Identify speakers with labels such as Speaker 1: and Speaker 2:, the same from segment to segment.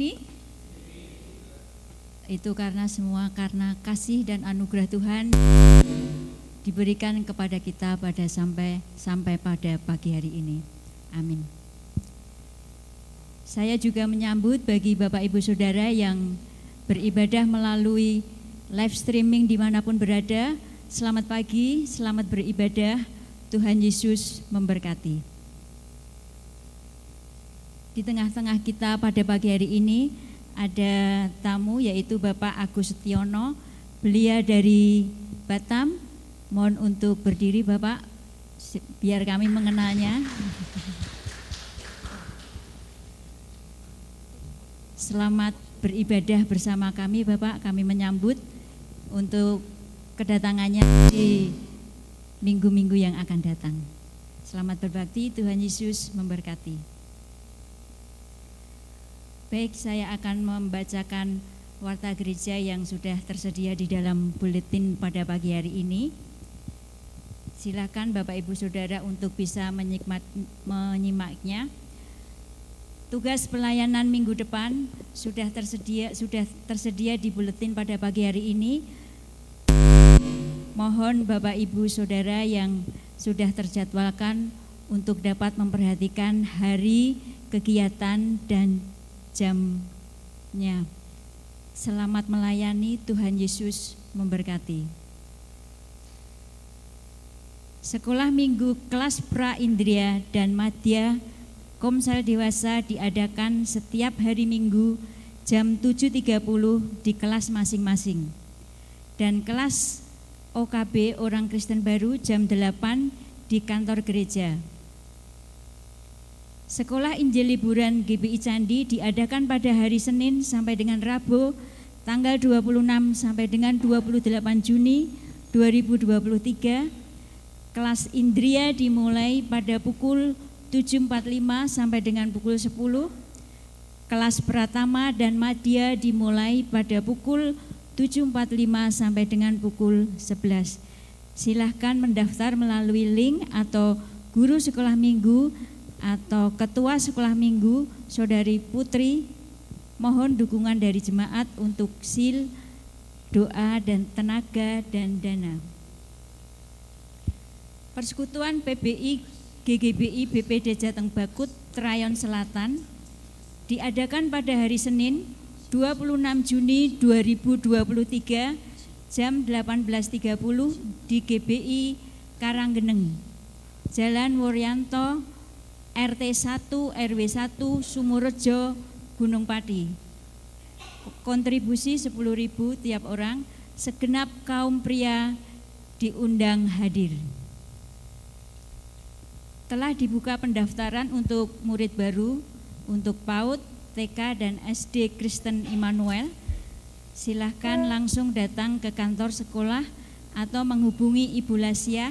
Speaker 1: ini? Itu karena semua karena kasih dan anugerah Tuhan diberikan kepada kita pada sampai sampai pada pagi hari ini. Amin. Saya juga menyambut bagi Bapak Ibu Saudara yang beribadah melalui live streaming di mana pun berada. Selamat pagi, selamat beribadah. Tuhan Yesus memberkati. Di tengah-tengah kita pada pagi hari ini ada tamu yaitu Bapak Agus Setiono. Beliau dari Batam. Mohon untuk berdiri Bapak biar kami mengenalnya. Selamat beribadah bersama kami Bapak. Kami menyambut untuk kedatangannya di minggu-minggu yang akan datang. Selamat berbakti, Tuhan Yesus memberkati. Baik, saya akan membacakan warta gereja yang sudah tersedia di dalam buletin pada pagi hari ini. Silakan Bapak Ibu Saudara untuk bisa menyikmat, menyimaknya. Tugas pelayanan minggu depan sudah tersedia sudah tersedia di buletin pada pagi hari ini. Mohon Bapak Ibu Saudara yang sudah terjadwalkan untuk dapat memperhatikan hari kegiatan dan jamnya. Selamat melayani Tuhan Yesus memberkati. Sekolah Minggu kelas pra Indria dan Madya Komsel Dewasa diadakan setiap hari Minggu jam 7.30 di kelas masing-masing. Dan kelas OKB Orang Kristen Baru jam 8 di kantor gereja. Sekolah Injil Liburan GBI Candi diadakan pada hari Senin sampai dengan Rabu tanggal 26 sampai dengan 28 Juni 2023. Kelas Indria dimulai pada pukul 7.45 sampai dengan pukul 10. Kelas Pratama dan Madya dimulai pada pukul 7.45 sampai dengan pukul 11. Silahkan mendaftar melalui link atau guru sekolah minggu atau ketua sekolah minggu Saudari Putri mohon dukungan dari jemaat untuk sil, doa dan tenaga dan dana. Persekutuan PBI GGBI BPD Jateng Bakut Trayon Selatan diadakan pada hari Senin 26 Juni 2023 jam 18.30 di GBI Karanggeneng, Jalan Wuryanto, RT 1 RW 1 Sumurejo, Gunung Pati. Kontribusi 10.000 tiap orang, segenap kaum pria diundang hadir telah dibuka pendaftaran untuk murid baru untuk PAUD, TK, dan SD Kristen Immanuel. Silahkan langsung datang ke kantor sekolah atau menghubungi Ibu Lasiah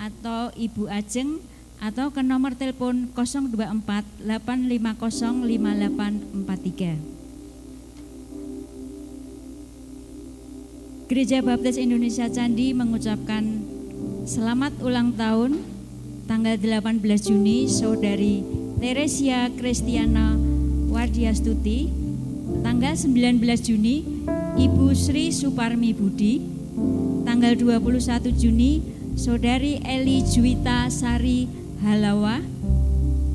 Speaker 1: atau Ibu Ajeng atau ke nomor telepon 024 850 5843. Gereja Baptis Indonesia Candi mengucapkan selamat ulang tahun tanggal 18 Juni Saudari Teresia Kristiana Wardiastuti tanggal 19 Juni Ibu Sri Suparmi Budi tanggal 21 Juni Saudari Eli Juwita Sari Halawa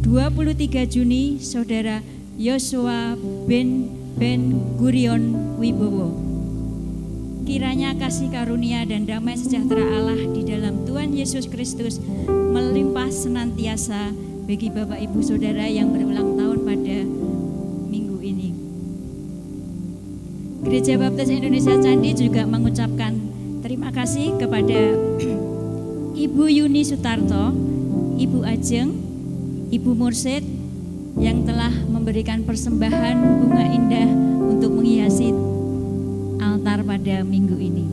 Speaker 1: 23 Juni Saudara Yosua Ben Ben Gurion Wibowo kiranya kasih karunia dan damai sejahtera Allah di dalam Tuhan Yesus Kristus melimpah senantiasa bagi Bapak Ibu Saudara yang berulang tahun pada minggu ini. Gereja Baptis Indonesia Candi juga mengucapkan terima kasih kepada Ibu Yuni Sutarto, Ibu Ajeng, Ibu Mursid yang telah memberikan persembahan bunga indah untuk menghiasi altar pada minggu ini.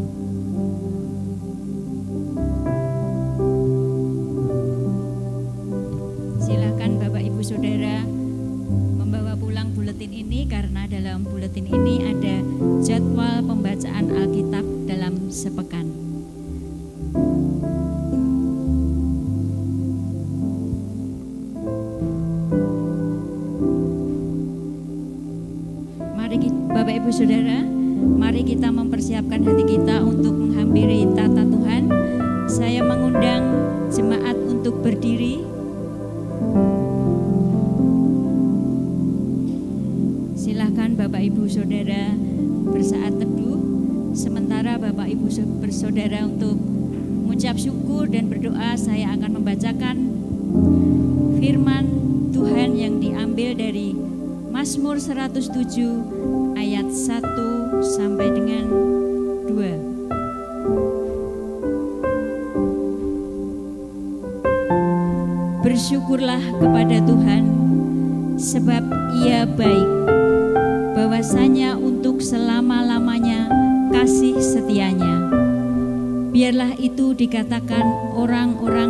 Speaker 1: Silakan Bapak Ibu Saudara membawa pulang buletin ini karena dalam buletin ini ada jadwal pembacaan Alkitab dalam sepekan. Saudara, mari kita mempersiapkan hati kita untuk menghampiri tata Tuhan. Saya mengundang jemaat untuk berdiri. Silahkan Bapak Ibu Saudara bersaat teduh, sementara Bapak Ibu bersaudara untuk mengucap syukur dan berdoa saya akan membacakan firman Tuhan yang diambil dari Mazmur 107 ayat 1 sampai dengan 2. Bersyukurlah kepada Tuhan sebab ia baik bahwasanya untuk selama-lamanya kasih setianya. Biarlah itu dikatakan orang-orang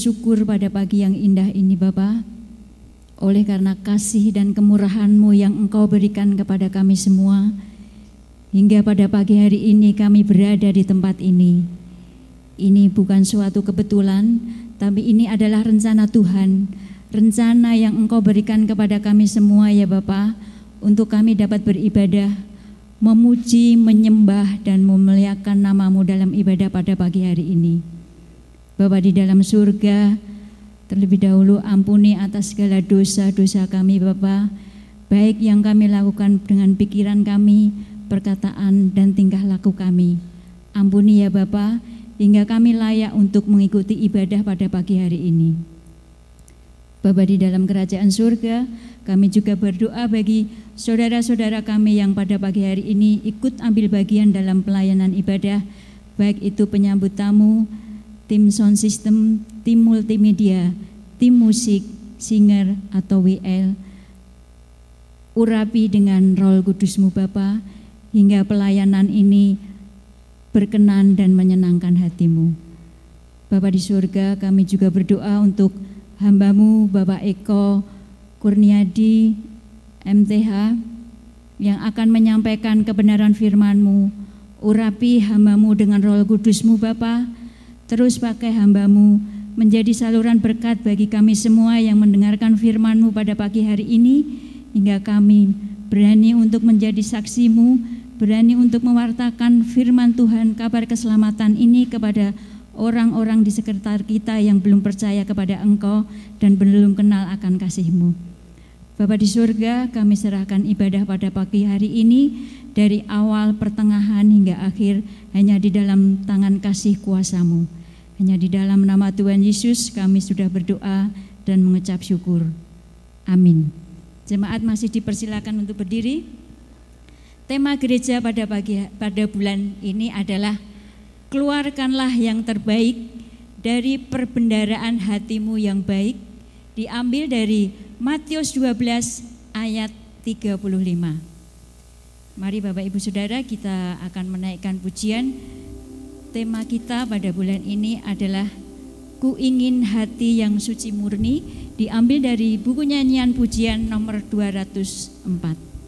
Speaker 1: bersyukur pada pagi yang indah ini Bapa, oleh karena kasih dan kemurahan-Mu yang Engkau berikan kepada kami semua, hingga pada pagi hari ini kami berada di tempat ini. Ini bukan suatu kebetulan, tapi ini adalah rencana Tuhan rencana yang Engkau berikan kepada kami semua ya Bapa, untuk kami dapat beribadah, memuji, menyembah, dan memuliakan namamu dalam ibadah pada pagi hari ini. Bapa di dalam surga, terlebih dahulu ampuni atas segala dosa-dosa kami Bapa. baik yang kami lakukan dengan pikiran kami, perkataan, dan tingkah laku kami. Ampuni ya Bapa, hingga kami layak untuk mengikuti ibadah pada pagi hari ini. Bapa di dalam kerajaan surga, kami juga berdoa bagi saudara-saudara kami yang pada pagi hari ini ikut ambil bagian dalam pelayanan ibadah, baik itu penyambut tamu, tim sound system, tim multimedia, tim musik, singer atau WL, urapi dengan roh kudusmu Bapa, hingga pelayanan ini berkenan dan menyenangkan hatimu. Bapa di surga, kami juga berdoa untuk hambamu Bapak Eko Kurniadi MTH yang akan menyampaikan kebenaran firman-Mu. Urapi hambamu dengan roh kudusmu Bapa, terus pakai hambamu menjadi saluran berkat bagi kami semua yang mendengarkan firman-Mu pada pagi hari ini, hingga kami berani untuk menjadi saksimu, berani untuk mewartakan firman Tuhan, kabar keselamatan ini kepada orang-orang di sekitar kita yang belum percaya kepada Engkau dan belum kenal akan kasih-Mu. Bapa di surga, kami serahkan ibadah pada pagi hari ini dari awal, pertengahan hingga akhir hanya di dalam tangan kasih kuasamu. Hanya di dalam nama Tuhan Yesus kami sudah berdoa dan mengucap syukur. Amin. Jemaat masih dipersilakan untuk berdiri. Tema gereja pada pagi pada bulan ini adalah keluarkanlah yang terbaik dari perbendaraan hatimu yang baik diambil dari Matius 12 ayat 35. Mari Bapak Ibu Saudara kita akan menaikkan pujian. Tema kita pada bulan ini adalah Ku ingin hati yang suci murni diambil dari buku nyanyian pujian nomor 204.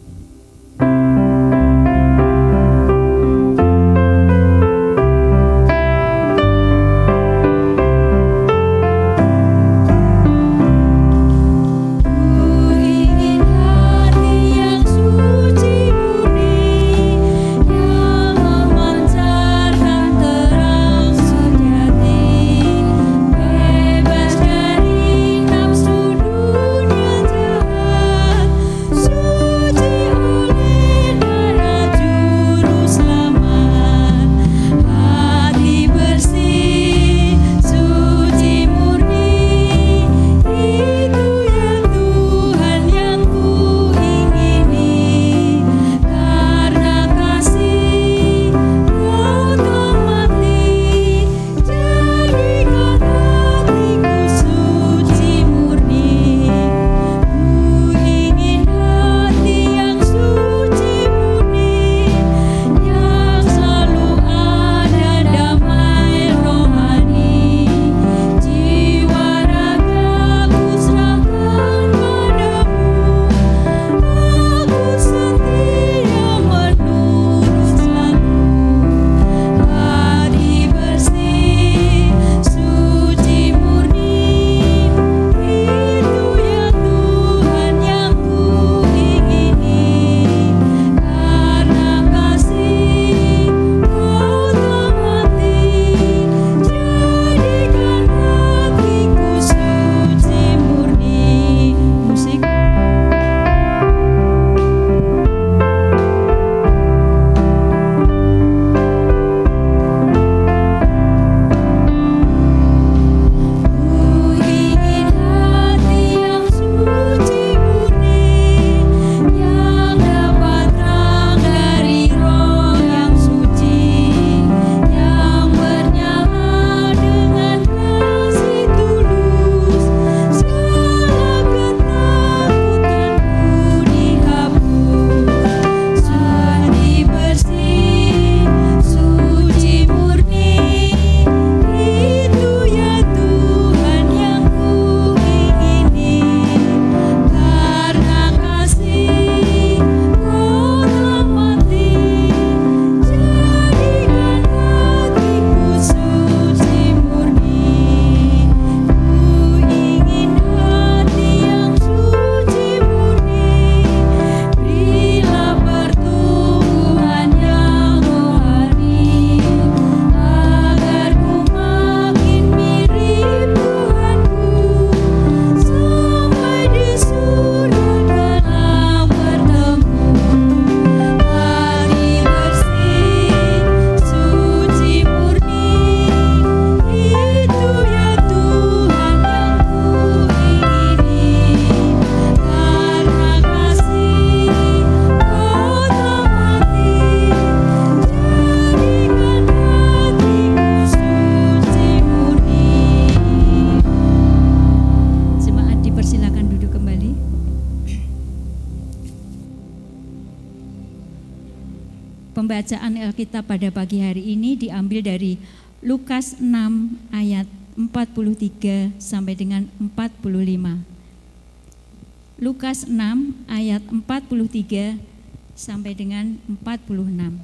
Speaker 1: 46.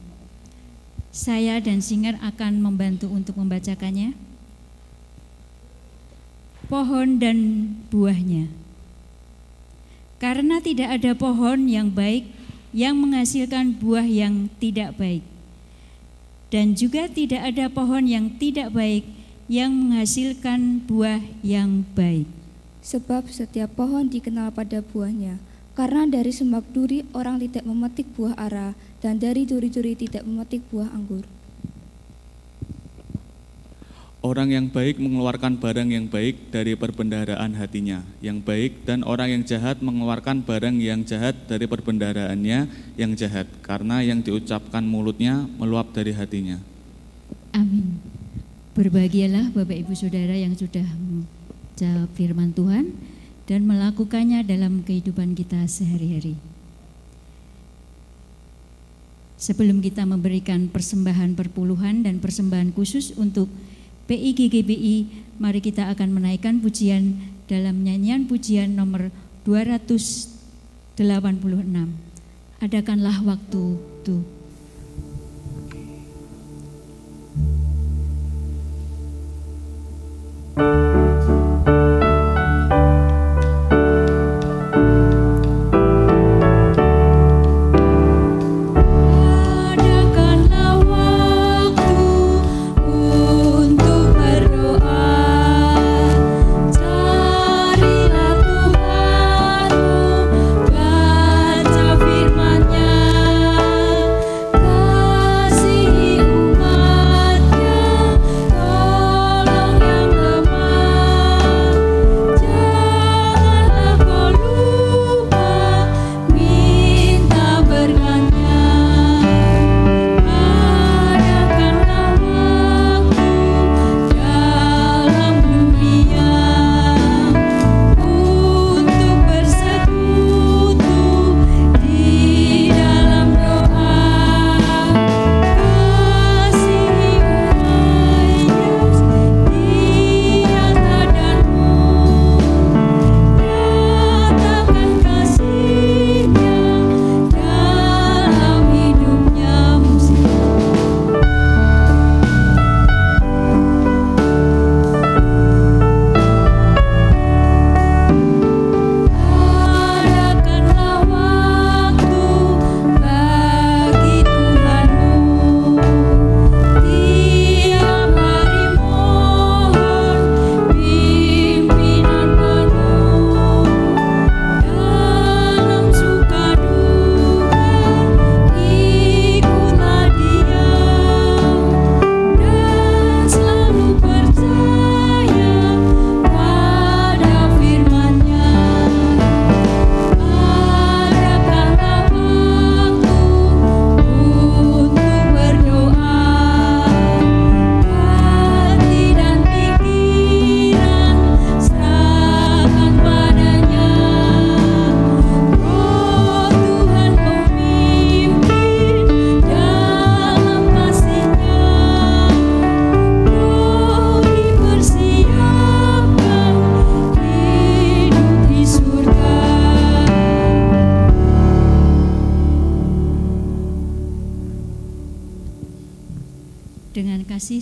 Speaker 1: Saya dan Singer akan membantu untuk membacakannya. Pohon dan buahnya. Karena tidak ada pohon yang baik yang menghasilkan buah yang tidak baik. Dan juga tidak ada pohon yang tidak baik yang menghasilkan buah yang baik.
Speaker 2: Sebab setiap pohon dikenal pada buahnya. Karena dari semak duri orang tidak memetik buah ara, dan dari duri-duri tidak memetik buah anggur.
Speaker 3: Orang yang baik mengeluarkan barang yang baik dari perbendaharaan hatinya, yang baik, dan orang yang jahat mengeluarkan barang yang jahat dari perbendaharaannya yang jahat, karena yang diucapkan mulutnya meluap dari hatinya.
Speaker 1: Amin. Berbahagialah Bapak Ibu Saudara yang sudah menjawab firman Tuhan dan melakukannya dalam kehidupan kita sehari-hari. Sebelum kita memberikan persembahan perpuluhan dan persembahan khusus untuk PIGGBI, mari kita akan menaikkan pujian dalam nyanyian pujian nomor 286. Adakanlah waktu itu.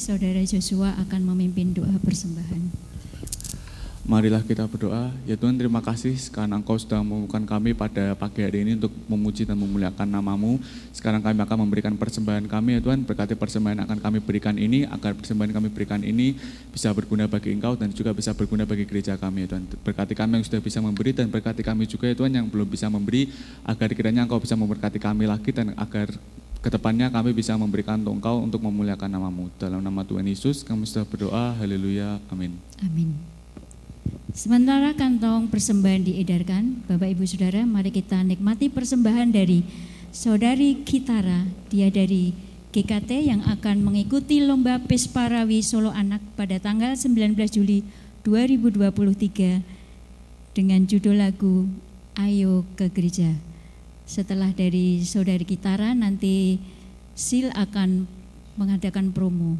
Speaker 1: Saudara Joshua akan memimpin doa.
Speaker 3: Marilah kita berdoa. Ya Tuhan terima kasih sekarang Engkau sudah membuka kami pada pagi hari ini untuk memuji dan memuliakan namamu. Sekarang kami akan memberikan persembahan kami ya Tuhan. Berkati persembahan akan kami berikan ini, agar persembahan kami berikan ini bisa berguna bagi Engkau dan juga bisa berguna bagi gereja kami ya Tuhan. Berkati kami yang sudah bisa memberi dan berkati kami juga ya Tuhan yang belum bisa memberi. Agar kiranya Engkau bisa memberkati kami lagi dan agar ke depannya kami bisa memberikan untuk engkau untuk memuliakan namamu. Dalam nama Tuhan Yesus kami sudah berdoa, haleluya, amin.
Speaker 1: Amin. Sementara kantong persembahan diedarkan, Bapak Ibu Saudara, mari kita nikmati persembahan dari Saudari Kitara, dia dari GKT yang akan mengikuti lomba Pesparawi Solo Anak pada tanggal 19 Juli 2023 dengan judul lagu Ayo ke Gereja. Setelah dari saudari Kitara nanti
Speaker 4: SIL akan mengadakan promo.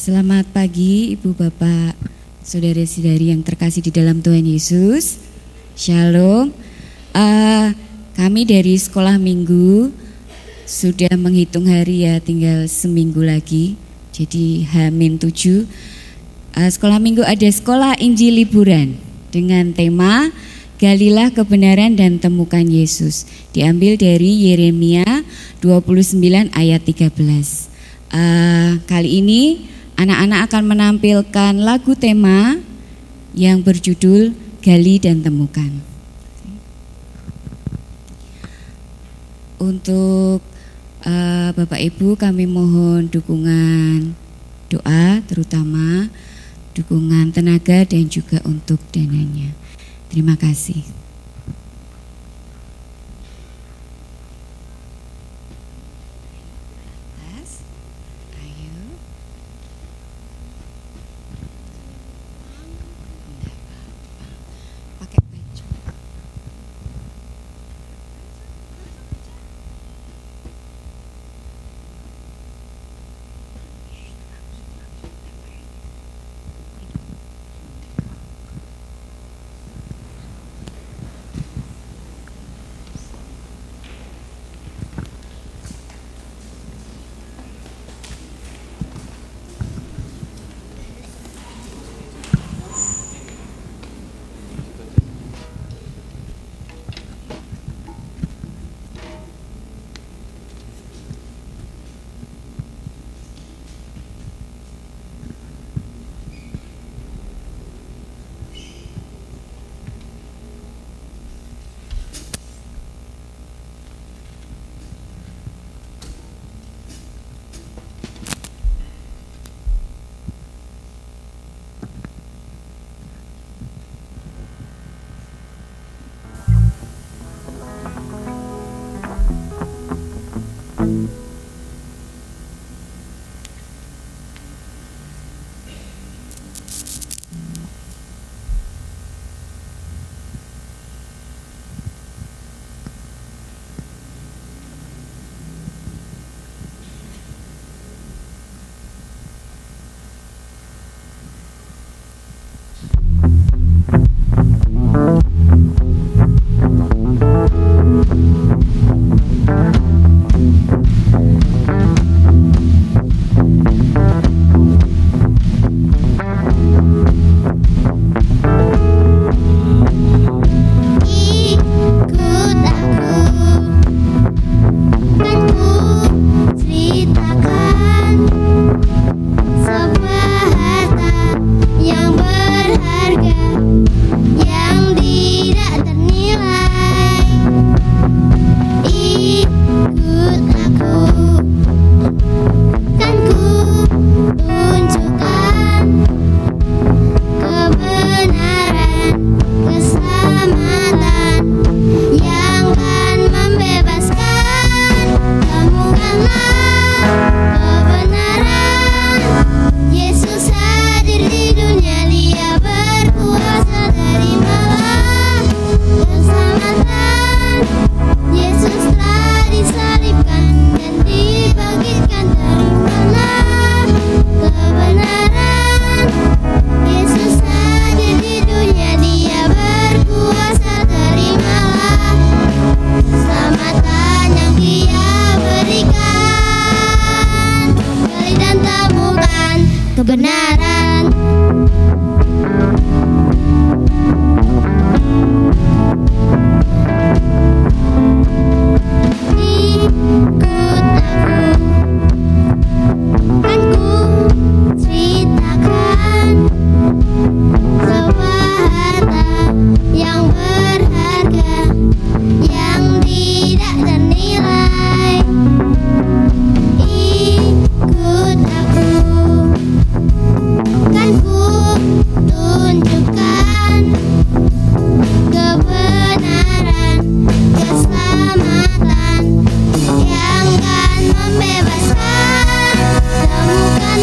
Speaker 5: Selamat pagi Ibu Bapak, Saudara-saudari yang terkasih di dalam Tuhan Yesus. Shalom. Uh, kami dari sekolah minggu sudah menghitung hari ya tinggal seminggu lagi. Jadi H-7. Uh, sekolah minggu ada sekolah Injil liburan dengan tema Galilah kebenaran dan temukan Yesus. Diambil dari Yeremia 29 ayat 13. Uh, kali ini Anak-anak akan menampilkan lagu tema yang berjudul Gali dan Temukan. Untuk uh, Bapak Ibu kami mohon dukungan doa terutama dukungan tenaga dan juga untuk dananya. Terima kasih.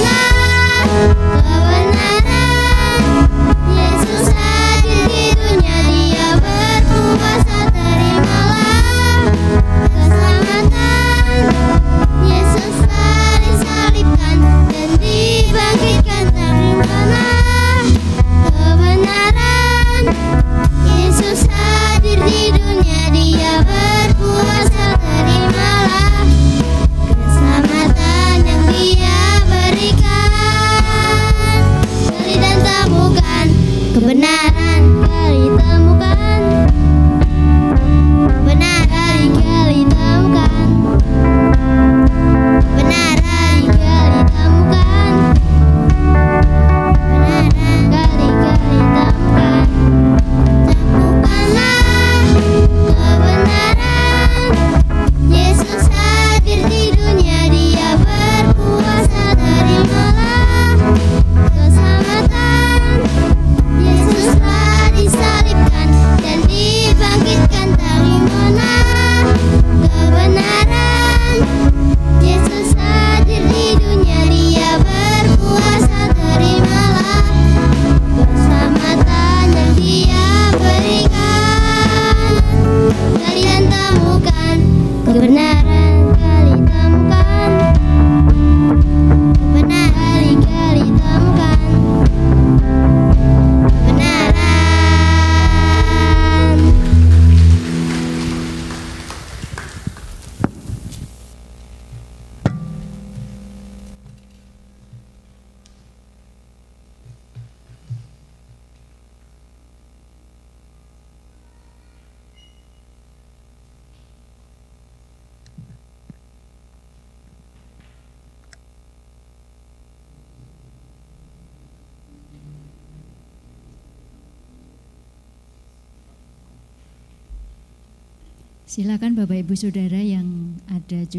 Speaker 6: night.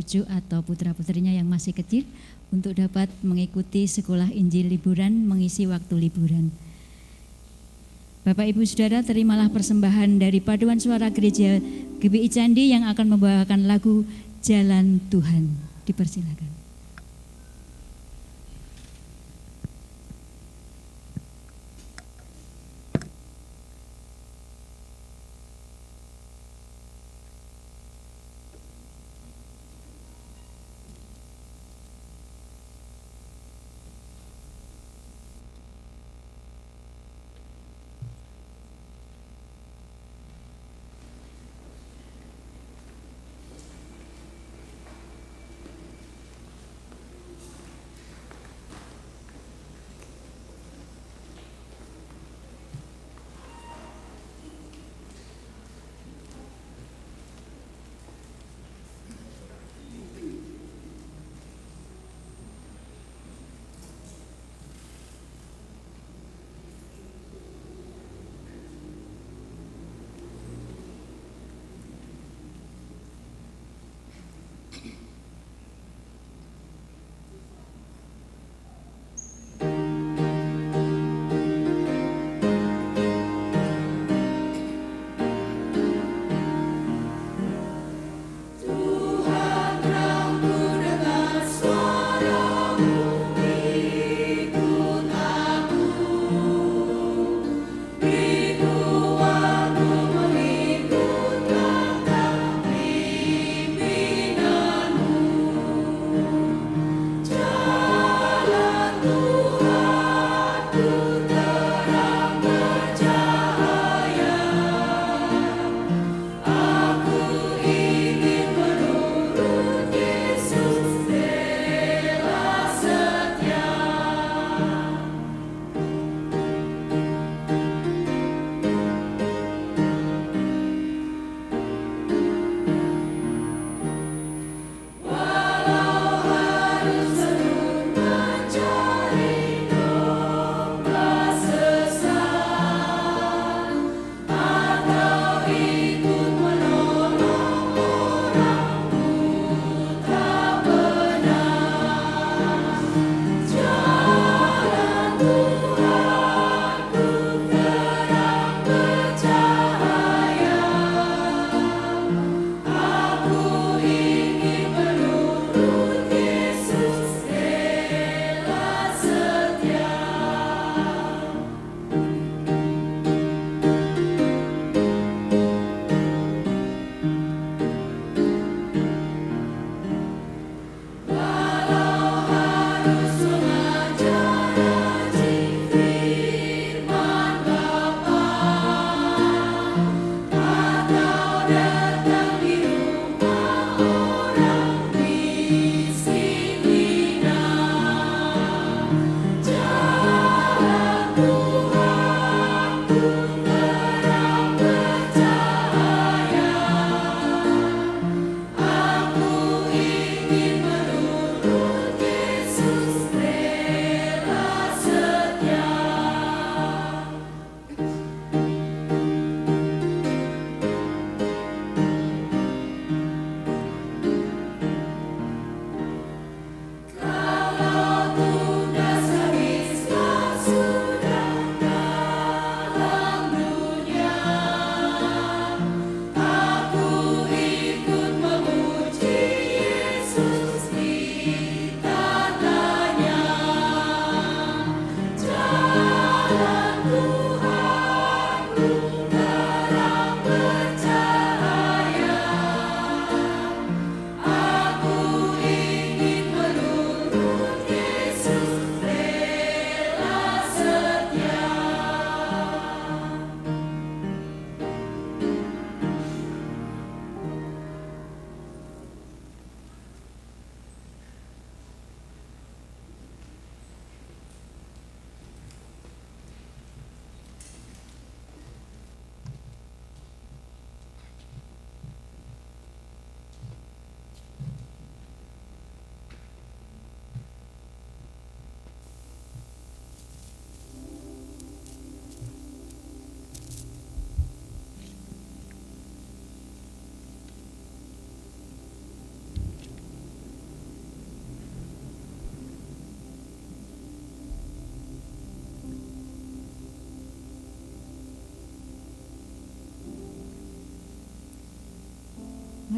Speaker 6: cucu atau putra-putrinya yang masih kecil untuk dapat mengikuti sekolah Injil liburan mengisi waktu liburan. Bapak Ibu Saudara terimalah persembahan dari paduan suara gereja GBI Candi yang akan membawakan lagu Jalan Tuhan. Dipersilakan.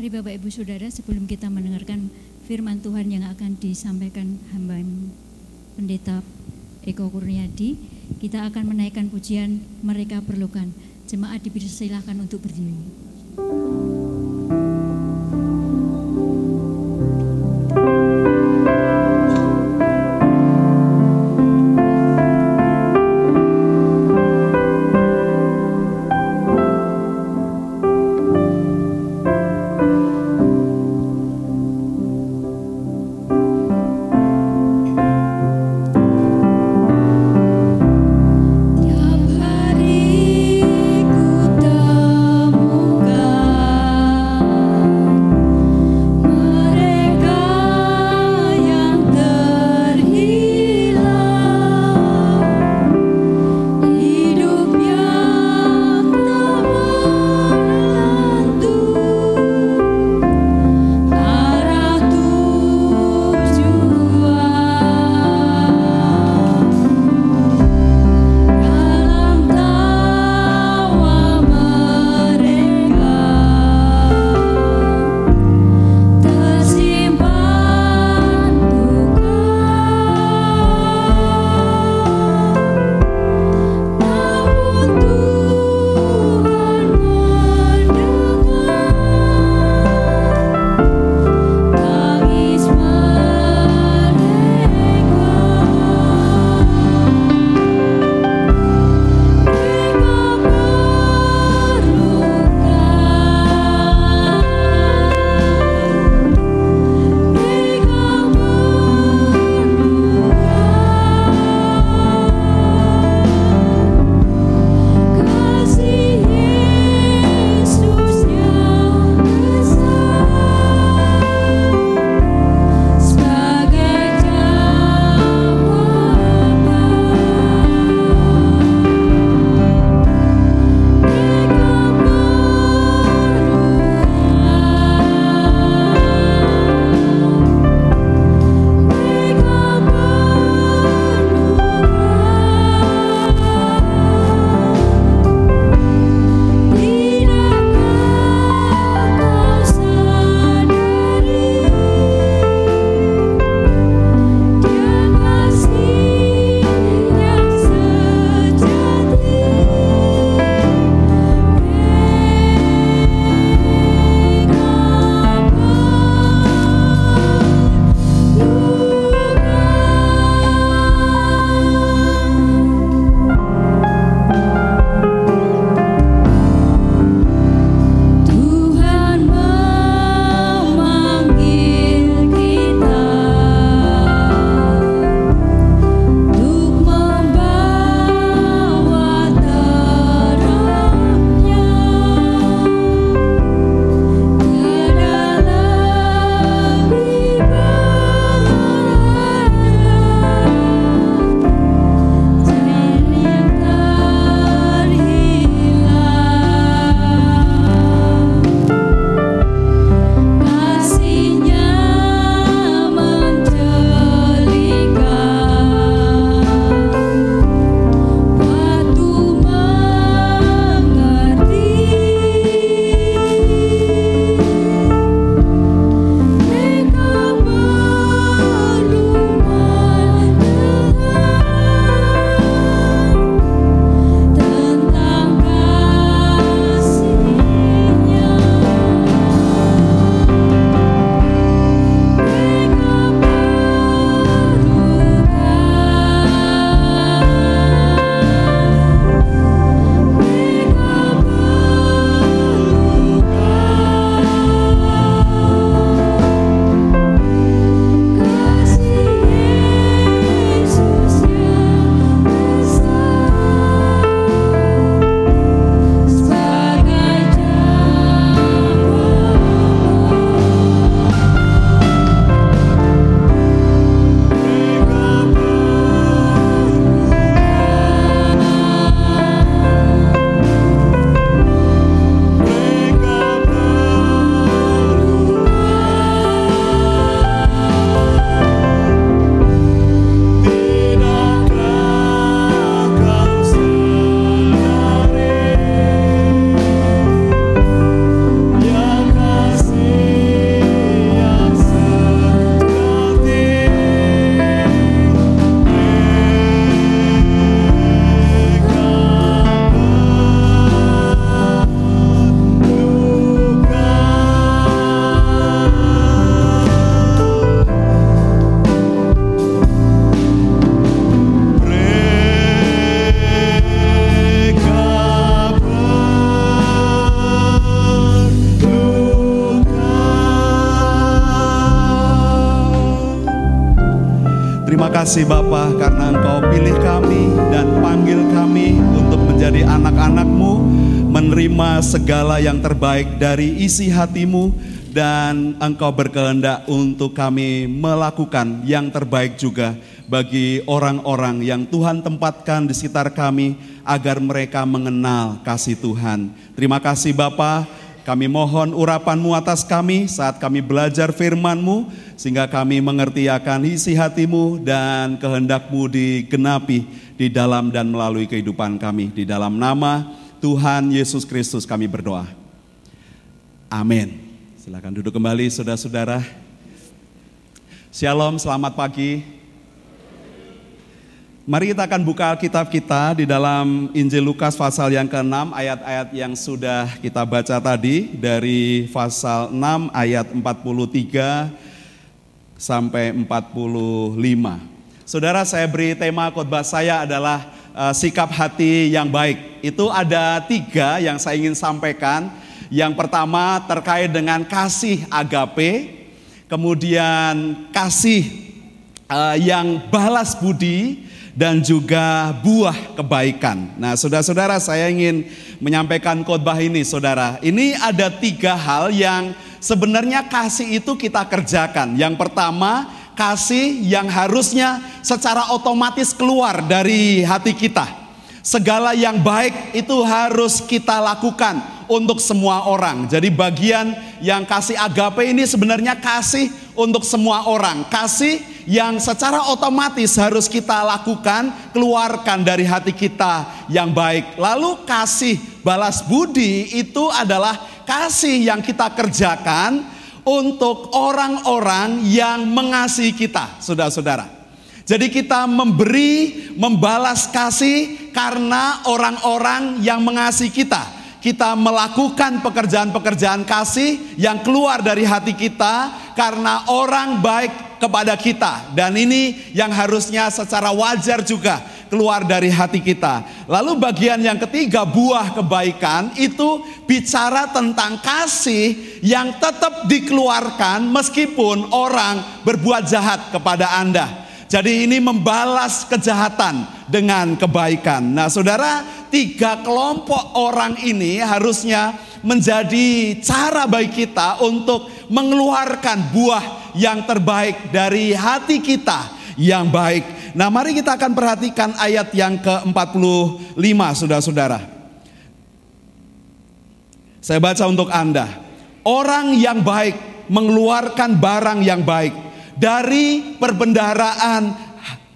Speaker 1: Mari Bapak Ibu Saudara sebelum kita mendengarkan firman Tuhan yang akan disampaikan hamba pendeta Eko Kurniadi, kita akan menaikkan pujian mereka perlukan. Jemaat dipersilahkan untuk berdiri.
Speaker 7: Kasih Bapa karena Engkau pilih kami dan panggil kami untuk menjadi anak-anakmu, menerima segala yang terbaik dari isi hatimu dan Engkau berkehendak untuk kami melakukan yang terbaik juga bagi orang-orang yang Tuhan tempatkan di sekitar kami agar mereka mengenal kasih Tuhan. Terima kasih Bapa. Kami mohon urapanmu atas kami saat kami belajar firmanmu sehingga kami mengerti akan isi hatimu dan kehendakmu digenapi di dalam dan melalui kehidupan kami. Di dalam nama Tuhan Yesus Kristus kami berdoa. Amin. Silakan duduk kembali saudara-saudara. Shalom, selamat pagi. Mari kita akan buka Alkitab kita di dalam Injil Lukas pasal yang ke-6 ayat-ayat yang sudah kita baca tadi dari pasal 6 ayat 43 sampai 45. Saudara saya beri tema khotbah saya adalah uh, sikap hati yang baik. Itu ada tiga yang saya ingin sampaikan. Yang pertama terkait dengan kasih agape, kemudian kasih uh, yang balas budi, dan juga buah kebaikan. Nah, saudara-saudara, saya ingin menyampaikan khotbah ini, saudara. Ini ada tiga hal yang sebenarnya kasih itu kita kerjakan. Yang pertama, kasih yang harusnya secara otomatis keluar dari hati kita. Segala yang baik itu harus kita lakukan untuk semua orang. Jadi bagian yang kasih agape ini sebenarnya kasih untuk semua orang. Kasih yang secara otomatis harus kita lakukan, keluarkan dari hati kita yang baik. Lalu kasih balas budi itu adalah kasih yang kita kerjakan untuk orang-orang yang mengasihi kita, saudara-saudara. Jadi kita memberi, membalas kasih karena orang-orang yang mengasihi kita. Kita melakukan pekerjaan-pekerjaan kasih yang keluar dari hati kita karena orang baik kepada kita. Dan ini yang harusnya secara wajar juga keluar dari hati kita. Lalu bagian yang ketiga, buah kebaikan itu bicara tentang kasih yang tetap dikeluarkan meskipun orang berbuat jahat kepada Anda. Jadi ini membalas kejahatan dengan kebaikan. Nah saudara, tiga kelompok orang ini harusnya menjadi cara baik kita untuk mengeluarkan buah yang terbaik dari hati kita yang baik. Nah mari kita akan perhatikan ayat yang ke-45 saudara-saudara. Saya baca untuk Anda. Orang yang baik mengeluarkan barang yang baik dari perbendaraan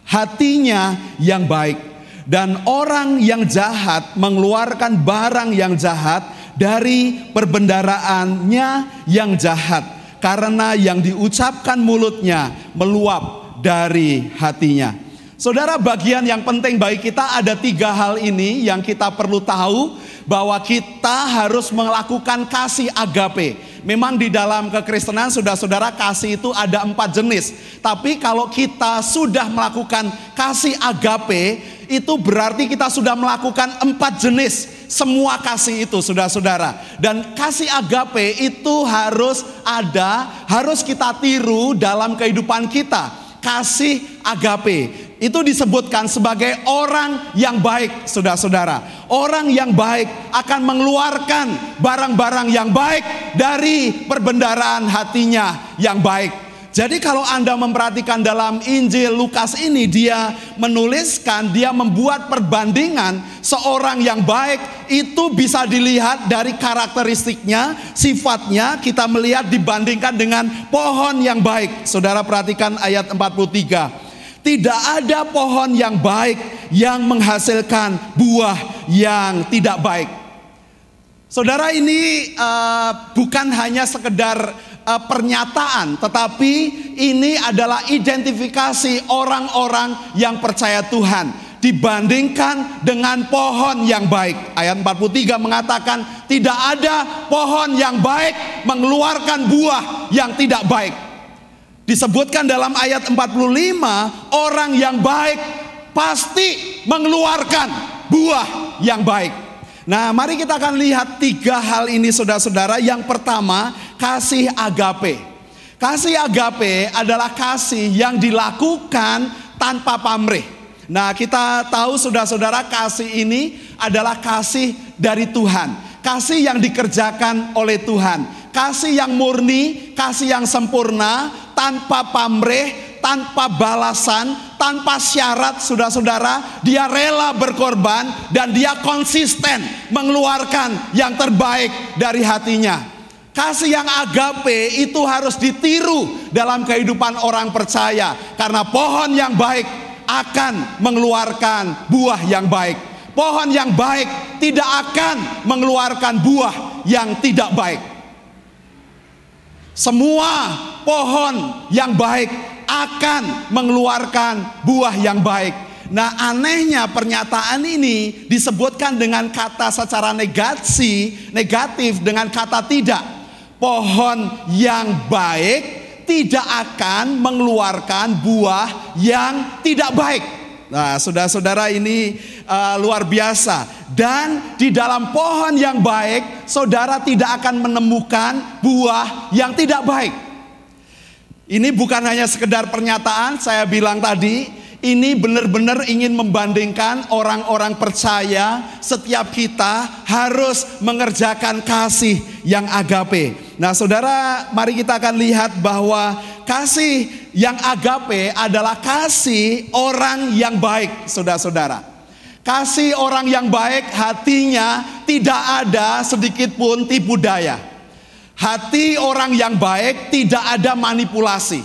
Speaker 7: hatinya yang baik. Dan orang yang jahat mengeluarkan barang yang jahat dari perbendaraannya yang jahat. Karena yang diucapkan mulutnya meluap dari hatinya. Saudara bagian yang penting bagi kita ada tiga hal ini yang kita perlu tahu bahwa kita harus melakukan kasih agape. Memang di dalam kekristenan saudara-saudara kasih itu ada empat jenis. Tapi kalau kita sudah melakukan kasih agape, itu berarti kita sudah melakukan empat jenis semua kasih itu saudara-saudara. Dan kasih agape itu harus ada, harus kita tiru dalam kehidupan kita. Kasih agape itu disebutkan sebagai orang yang baik, saudara-saudara. Orang yang baik akan mengeluarkan barang-barang yang baik dari perbendaraan hatinya yang baik. Jadi kalau Anda memperhatikan dalam Injil Lukas ini dia menuliskan, dia membuat perbandingan seorang yang baik itu bisa dilihat dari karakteristiknya, sifatnya kita melihat dibandingkan dengan pohon yang baik. Saudara perhatikan ayat 43. Tidak ada pohon yang baik yang menghasilkan buah yang tidak baik. Saudara ini uh, bukan hanya sekedar uh, pernyataan, tetapi ini adalah identifikasi orang-orang yang percaya Tuhan dibandingkan dengan pohon yang baik. Ayat 43 mengatakan tidak ada pohon yang baik mengeluarkan buah yang tidak baik. Disebutkan dalam ayat 45, orang yang baik pasti mengeluarkan buah yang baik. Nah, mari kita akan lihat tiga hal ini saudara-saudara. Yang pertama, kasih agape. Kasih agape adalah kasih yang dilakukan tanpa pamrih. Nah, kita tahu saudara-saudara kasih ini adalah kasih dari Tuhan. Kasih yang dikerjakan oleh Tuhan. Kasih yang murni, kasih yang sempurna, tanpa pamrih, tanpa balasan, tanpa syarat saudara-saudara, dia rela berkorban dan dia konsisten mengeluarkan yang terbaik dari hatinya. Kasih yang agape itu harus ditiru dalam kehidupan orang percaya karena pohon yang baik akan mengeluarkan buah yang baik. Pohon yang baik tidak akan mengeluarkan buah yang tidak baik. Semua pohon yang baik akan mengeluarkan buah yang baik. Nah, anehnya pernyataan ini disebutkan dengan kata secara negasi, negatif dengan kata tidak. Pohon yang baik tidak akan mengeluarkan buah yang tidak baik. Nah, saudara-saudara ini uh, luar biasa. Dan di dalam pohon yang baik, saudara tidak akan menemukan buah yang tidak baik. Ini bukan hanya sekedar pernyataan, saya bilang tadi, ini benar-benar ingin membandingkan orang-orang percaya setiap kita harus mengerjakan kasih yang agape. Nah, Saudara, mari kita akan lihat bahwa kasih yang agape adalah kasih orang yang baik, Saudara-saudara. Kasih orang yang baik hatinya tidak ada sedikit pun tipu daya. Hati orang yang baik tidak ada manipulasi.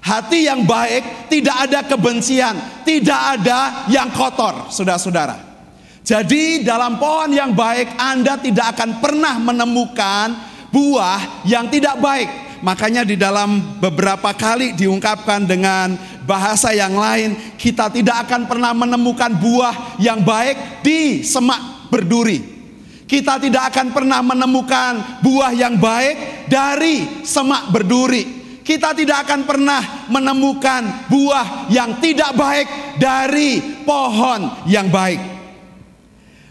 Speaker 7: Hati yang baik tidak ada kebencian, tidak ada yang kotor, saudara-saudara. Jadi dalam pohon yang baik Anda tidak akan pernah menemukan buah yang tidak baik. Makanya di dalam beberapa kali diungkapkan dengan bahasa yang lain, kita tidak akan pernah menemukan buah yang baik di semak berduri. Kita tidak akan pernah menemukan buah yang baik dari semak berduri. Kita tidak akan pernah menemukan buah yang tidak baik dari pohon yang baik.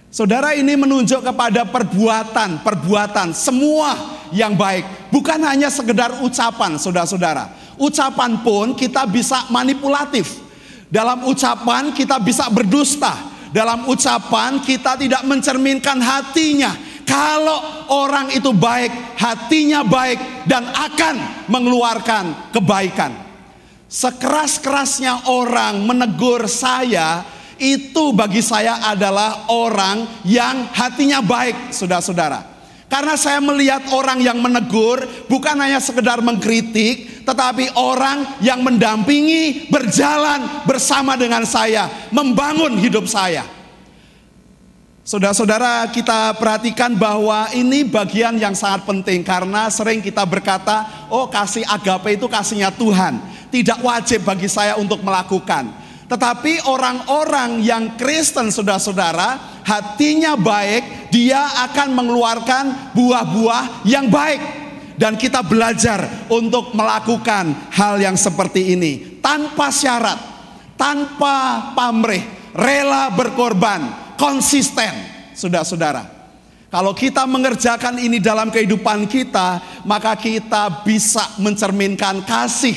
Speaker 7: Saudara ini menunjuk kepada perbuatan, perbuatan semua yang baik, bukan hanya sekedar ucapan, saudara-saudara. Ucapan pun kita bisa manipulatif. Dalam ucapan kita bisa berdusta. Dalam ucapan kita tidak mencerminkan hatinya. Kalau orang itu baik, hatinya baik dan akan mengeluarkan kebaikan. Sekeras-kerasnya orang menegur saya, itu bagi saya adalah orang yang hatinya baik, saudara-saudara. Karena saya melihat orang yang menegur bukan hanya sekedar mengkritik, tetapi orang yang mendampingi, berjalan bersama dengan saya, membangun hidup saya. Saudara-saudara, kita perhatikan bahwa ini bagian yang sangat penting karena sering kita berkata, "Oh, kasih agape itu kasihnya Tuhan." Tidak wajib bagi saya untuk melakukan. Tetapi orang-orang yang Kristen saudara-saudara hatinya baik, dia akan mengeluarkan buah-buah yang baik. Dan kita belajar untuk melakukan hal yang seperti ini tanpa syarat, tanpa pamrih, rela berkorban, konsisten. Saudara-saudara, kalau kita mengerjakan ini dalam kehidupan kita, maka kita bisa mencerminkan kasih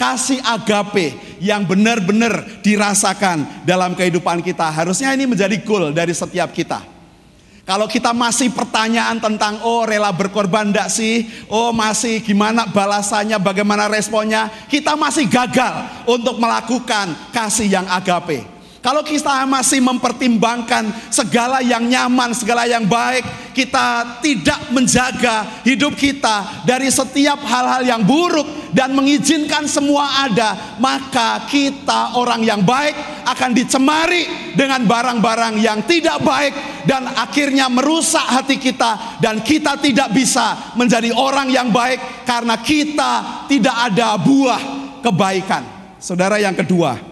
Speaker 7: kasih agape yang benar-benar dirasakan dalam kehidupan kita. Harusnya ini menjadi goal dari setiap kita. Kalau kita masih pertanyaan tentang oh rela berkorban enggak sih? Oh masih gimana balasannya, bagaimana responnya? Kita masih gagal untuk melakukan kasih yang agape. Kalau kita masih mempertimbangkan segala yang nyaman, segala yang baik, kita tidak menjaga hidup kita dari setiap hal-hal yang buruk dan mengizinkan semua ada, maka kita orang yang baik akan dicemari dengan barang-barang yang tidak baik dan akhirnya merusak hati kita dan kita tidak bisa menjadi orang yang baik karena kita tidak ada buah kebaikan. Saudara yang kedua,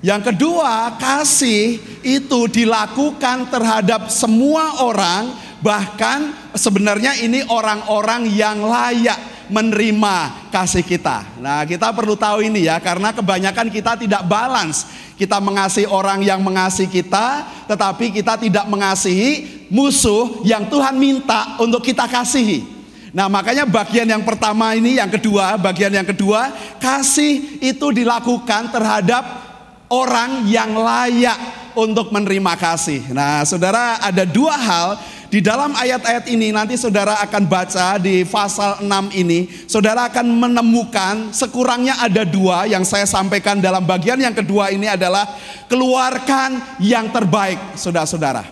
Speaker 7: yang kedua, kasih itu dilakukan terhadap semua orang, bahkan sebenarnya ini orang-orang yang layak menerima kasih kita. Nah, kita perlu tahu ini ya, karena kebanyakan kita tidak balance. Kita mengasihi orang yang mengasihi kita, tetapi kita tidak mengasihi musuh yang Tuhan minta untuk kita kasihi. Nah, makanya bagian yang pertama ini, yang kedua, bagian yang kedua, kasih itu dilakukan terhadap orang yang layak untuk menerima kasih. Nah, saudara, ada dua hal di dalam ayat-ayat ini nanti saudara akan baca di pasal 6 ini, saudara akan menemukan sekurangnya ada dua yang saya sampaikan dalam bagian yang kedua ini adalah keluarkan yang terbaik, saudara-saudara.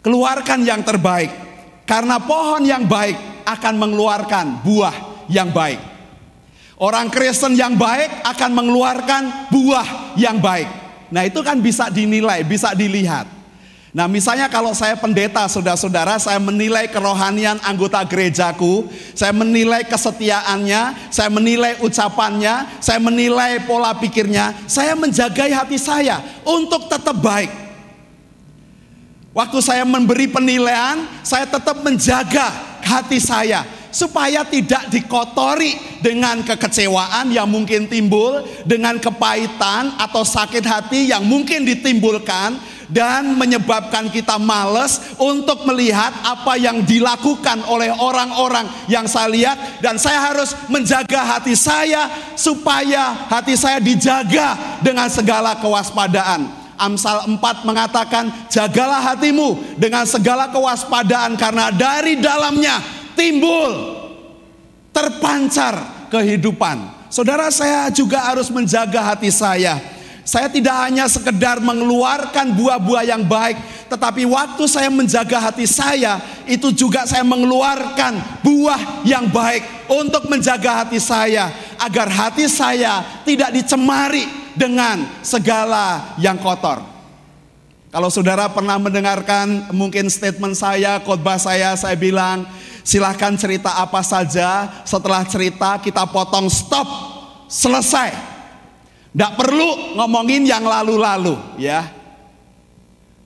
Speaker 7: Keluarkan yang terbaik, karena pohon yang baik akan mengeluarkan buah yang baik. Orang Kristen yang baik akan mengeluarkan buah yang baik. Nah, itu kan bisa dinilai, bisa dilihat. Nah misalnya kalau saya pendeta saudara-saudara saya menilai kerohanian anggota gerejaku Saya menilai kesetiaannya, saya menilai ucapannya, saya menilai pola pikirnya Saya menjagai hati saya untuk tetap baik Waktu saya memberi penilaian, saya tetap menjaga hati saya supaya tidak dikotori dengan kekecewaan yang mungkin timbul, dengan kepahitan atau sakit hati yang mungkin ditimbulkan dan menyebabkan kita males untuk melihat apa yang dilakukan oleh orang-orang yang saya lihat dan saya harus menjaga hati saya supaya hati saya dijaga dengan segala kewaspadaan. Amsal 4 mengatakan jagalah hatimu dengan segala kewaspadaan karena dari dalamnya timbul terpancar kehidupan. Saudara saya juga harus menjaga hati saya saya tidak hanya sekedar mengeluarkan buah-buah yang baik, tetapi waktu saya menjaga hati saya, itu juga saya mengeluarkan buah yang baik untuk menjaga hati saya, agar hati saya tidak dicemari dengan segala yang kotor. Kalau saudara pernah mendengarkan mungkin statement saya, khotbah saya, saya bilang silahkan cerita apa saja. Setelah cerita kita potong stop, selesai. Tidak perlu ngomongin yang lalu-lalu ya.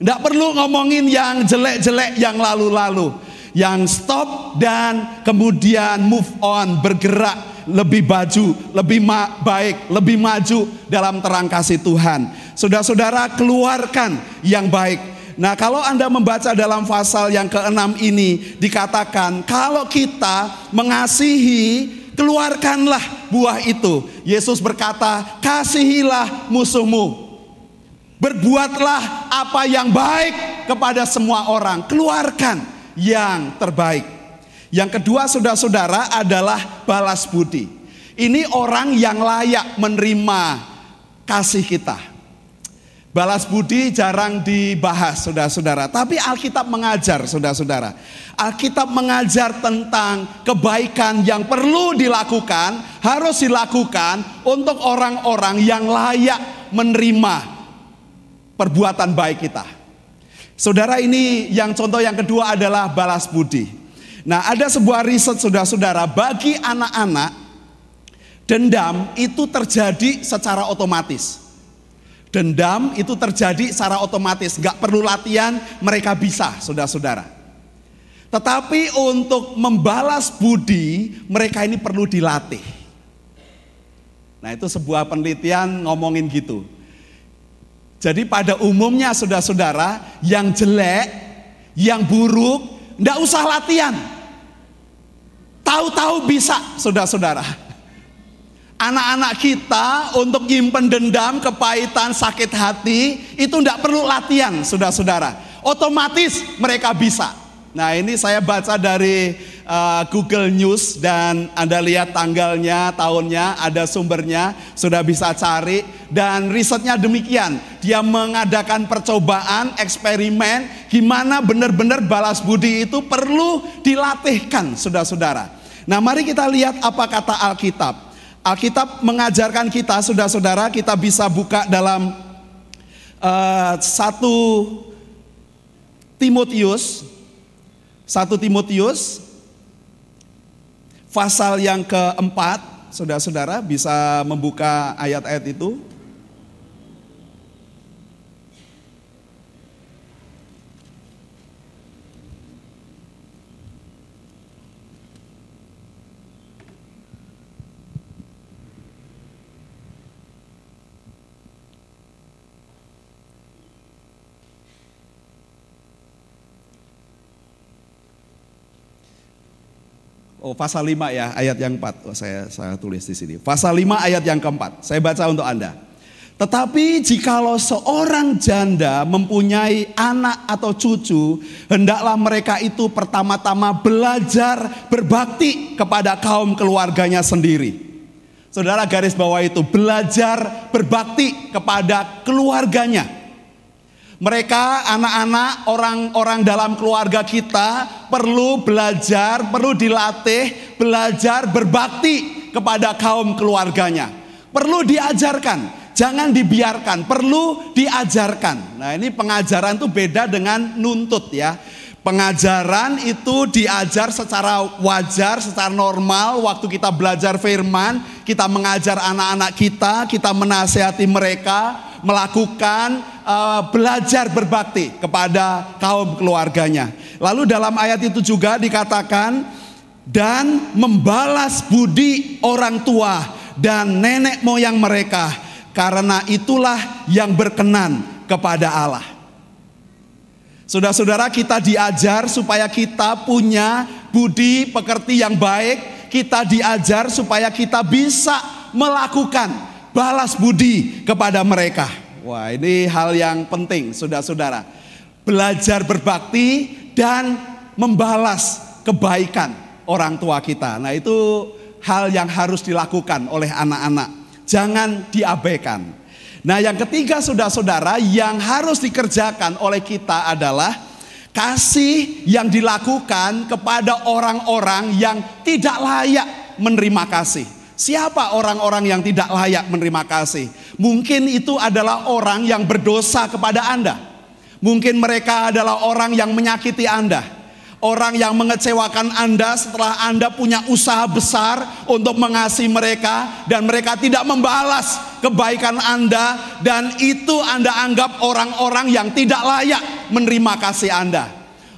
Speaker 7: Tidak perlu ngomongin yang jelek-jelek yang lalu-lalu. Yang stop dan kemudian move on, bergerak lebih baju, lebih ma baik, lebih maju dalam terang kasih Tuhan. Saudara-saudara keluarkan yang baik. Nah kalau Anda membaca dalam pasal yang keenam ini dikatakan kalau kita mengasihi keluarkanlah buah itu. Yesus berkata, kasihilah musuhmu. Berbuatlah apa yang baik kepada semua orang. Keluarkan yang terbaik. Yang kedua saudara-saudara adalah balas budi. Ini orang yang layak menerima kasih kita. Balas budi jarang dibahas saudara-saudara. Tapi Alkitab mengajar saudara-saudara. Alkitab mengajar tentang kebaikan yang perlu dilakukan. Harus dilakukan untuk orang-orang yang layak menerima perbuatan baik kita. Saudara ini yang contoh yang kedua adalah balas budi. Nah ada sebuah riset saudara-saudara bagi anak-anak dendam itu terjadi secara otomatis. Dendam itu terjadi secara otomatis, nggak perlu latihan, mereka bisa, saudara-saudara. Tetapi untuk membalas budi, mereka ini perlu dilatih. Nah itu sebuah penelitian ngomongin gitu. Jadi pada umumnya saudara-saudara, yang jelek, yang buruk, nggak usah latihan. Tahu-tahu bisa, saudara-saudara. Anak-anak kita untuk nyimpen dendam, kepahitan, sakit hati itu tidak perlu latihan, saudara-saudara. Otomatis mereka bisa. Nah ini saya baca dari uh, Google News dan Anda lihat tanggalnya, tahunnya, ada sumbernya, sudah bisa cari. Dan risetnya demikian, dia mengadakan percobaan, eksperimen, gimana benar-benar balas budi itu perlu dilatihkan, saudara-saudara. Nah mari kita lihat apa kata Alkitab. Alkitab mengajarkan kita, saudara-saudara, kita bisa buka dalam uh, satu Timotius, satu Timotius, pasal yang keempat, saudara-saudara bisa membuka ayat-ayat itu. Oh, pasal 5 ya, ayat yang 4. Oh, saya saya tulis di sini. Pasal 5 ayat yang keempat. Saya baca untuk Anda. Tetapi jikalau seorang janda mempunyai anak atau cucu, hendaklah mereka itu pertama-tama belajar berbakti kepada kaum keluarganya sendiri. Saudara garis bawah itu belajar berbakti kepada keluarganya. Mereka anak-anak orang-orang dalam keluarga kita perlu belajar, perlu dilatih, belajar berbakti kepada kaum keluarganya. Perlu diajarkan Jangan dibiarkan, perlu diajarkan. Nah, ini pengajaran itu beda dengan nuntut ya. Pengajaran itu diajar secara wajar, secara normal. Waktu kita belajar firman, kita mengajar anak-anak kita, kita menasehati mereka, melakukan uh, belajar berbakti kepada kaum keluarganya. Lalu dalam ayat itu juga dikatakan dan membalas budi orang tua dan nenek moyang mereka karena itulah yang berkenan kepada Allah. Saudara-saudara kita diajar supaya kita punya budi pekerti yang baik, kita diajar supaya kita bisa melakukan balas budi kepada mereka. Wah, ini hal yang penting, saudara-saudara. Belajar berbakti dan membalas kebaikan orang tua kita. Nah, itu hal yang harus dilakukan oleh anak-anak jangan diabaikan. Nah, yang ketiga, saudara-saudara, yang harus dikerjakan oleh kita adalah kasih yang dilakukan kepada orang-orang yang tidak layak menerima kasih. Siapa orang-orang yang tidak layak menerima kasih? Mungkin itu adalah orang yang berdosa kepada Anda. Mungkin mereka adalah orang yang menyakiti Anda orang yang mengecewakan Anda setelah Anda punya usaha besar untuk mengasihi mereka dan mereka tidak membalas kebaikan Anda dan itu Anda anggap orang-orang yang tidak layak menerima kasih Anda.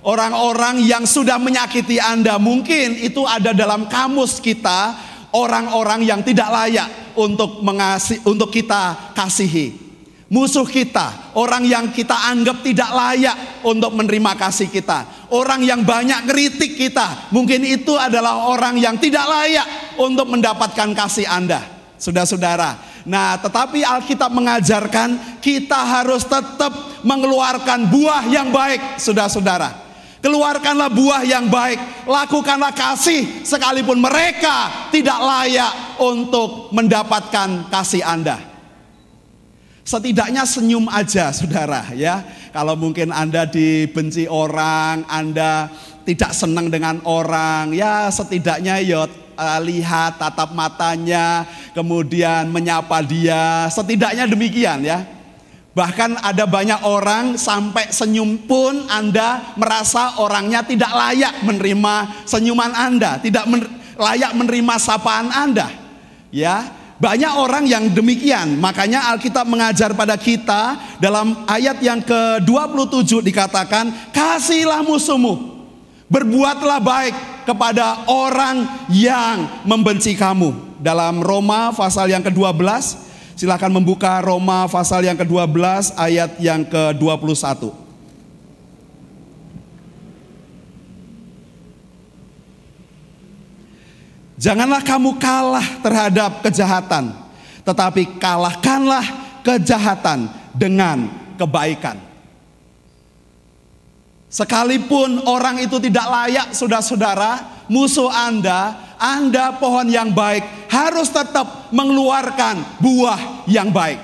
Speaker 7: Orang-orang yang sudah menyakiti Anda mungkin itu ada dalam kamus kita orang-orang yang tidak layak untuk mengasihi untuk kita kasihi. Musuh kita, orang yang kita anggap tidak layak untuk menerima kasih kita, orang yang banyak kritik kita, mungkin itu adalah orang yang tidak layak untuk mendapatkan kasih Anda, saudara-saudara. Nah, tetapi Alkitab mengajarkan kita harus tetap mengeluarkan buah yang baik, saudara-saudara. Keluarkanlah buah yang baik, lakukanlah kasih sekalipun mereka tidak layak untuk mendapatkan kasih Anda. Setidaknya senyum aja saudara ya. Kalau mungkin Anda dibenci orang, Anda tidak senang dengan orang, ya setidaknya ya uh, lihat tatap matanya, kemudian menyapa dia, setidaknya demikian ya. Bahkan ada banyak orang sampai senyum pun Anda merasa orangnya tidak layak menerima senyuman Anda, tidak men layak menerima sapaan Anda. Ya, banyak orang yang demikian. Makanya Alkitab mengajar pada kita dalam ayat yang ke-27 dikatakan, "Kasihilah musuhmu, berbuatlah baik kepada orang yang membenci kamu." Dalam Roma pasal yang ke-12, silakan membuka Roma pasal yang ke-12 ayat yang ke-21. Janganlah kamu kalah terhadap kejahatan, tetapi kalahkanlah kejahatan dengan kebaikan. Sekalipun orang itu tidak layak, saudara-saudara, musuh Anda, Anda pohon yang baik, harus tetap mengeluarkan buah yang baik.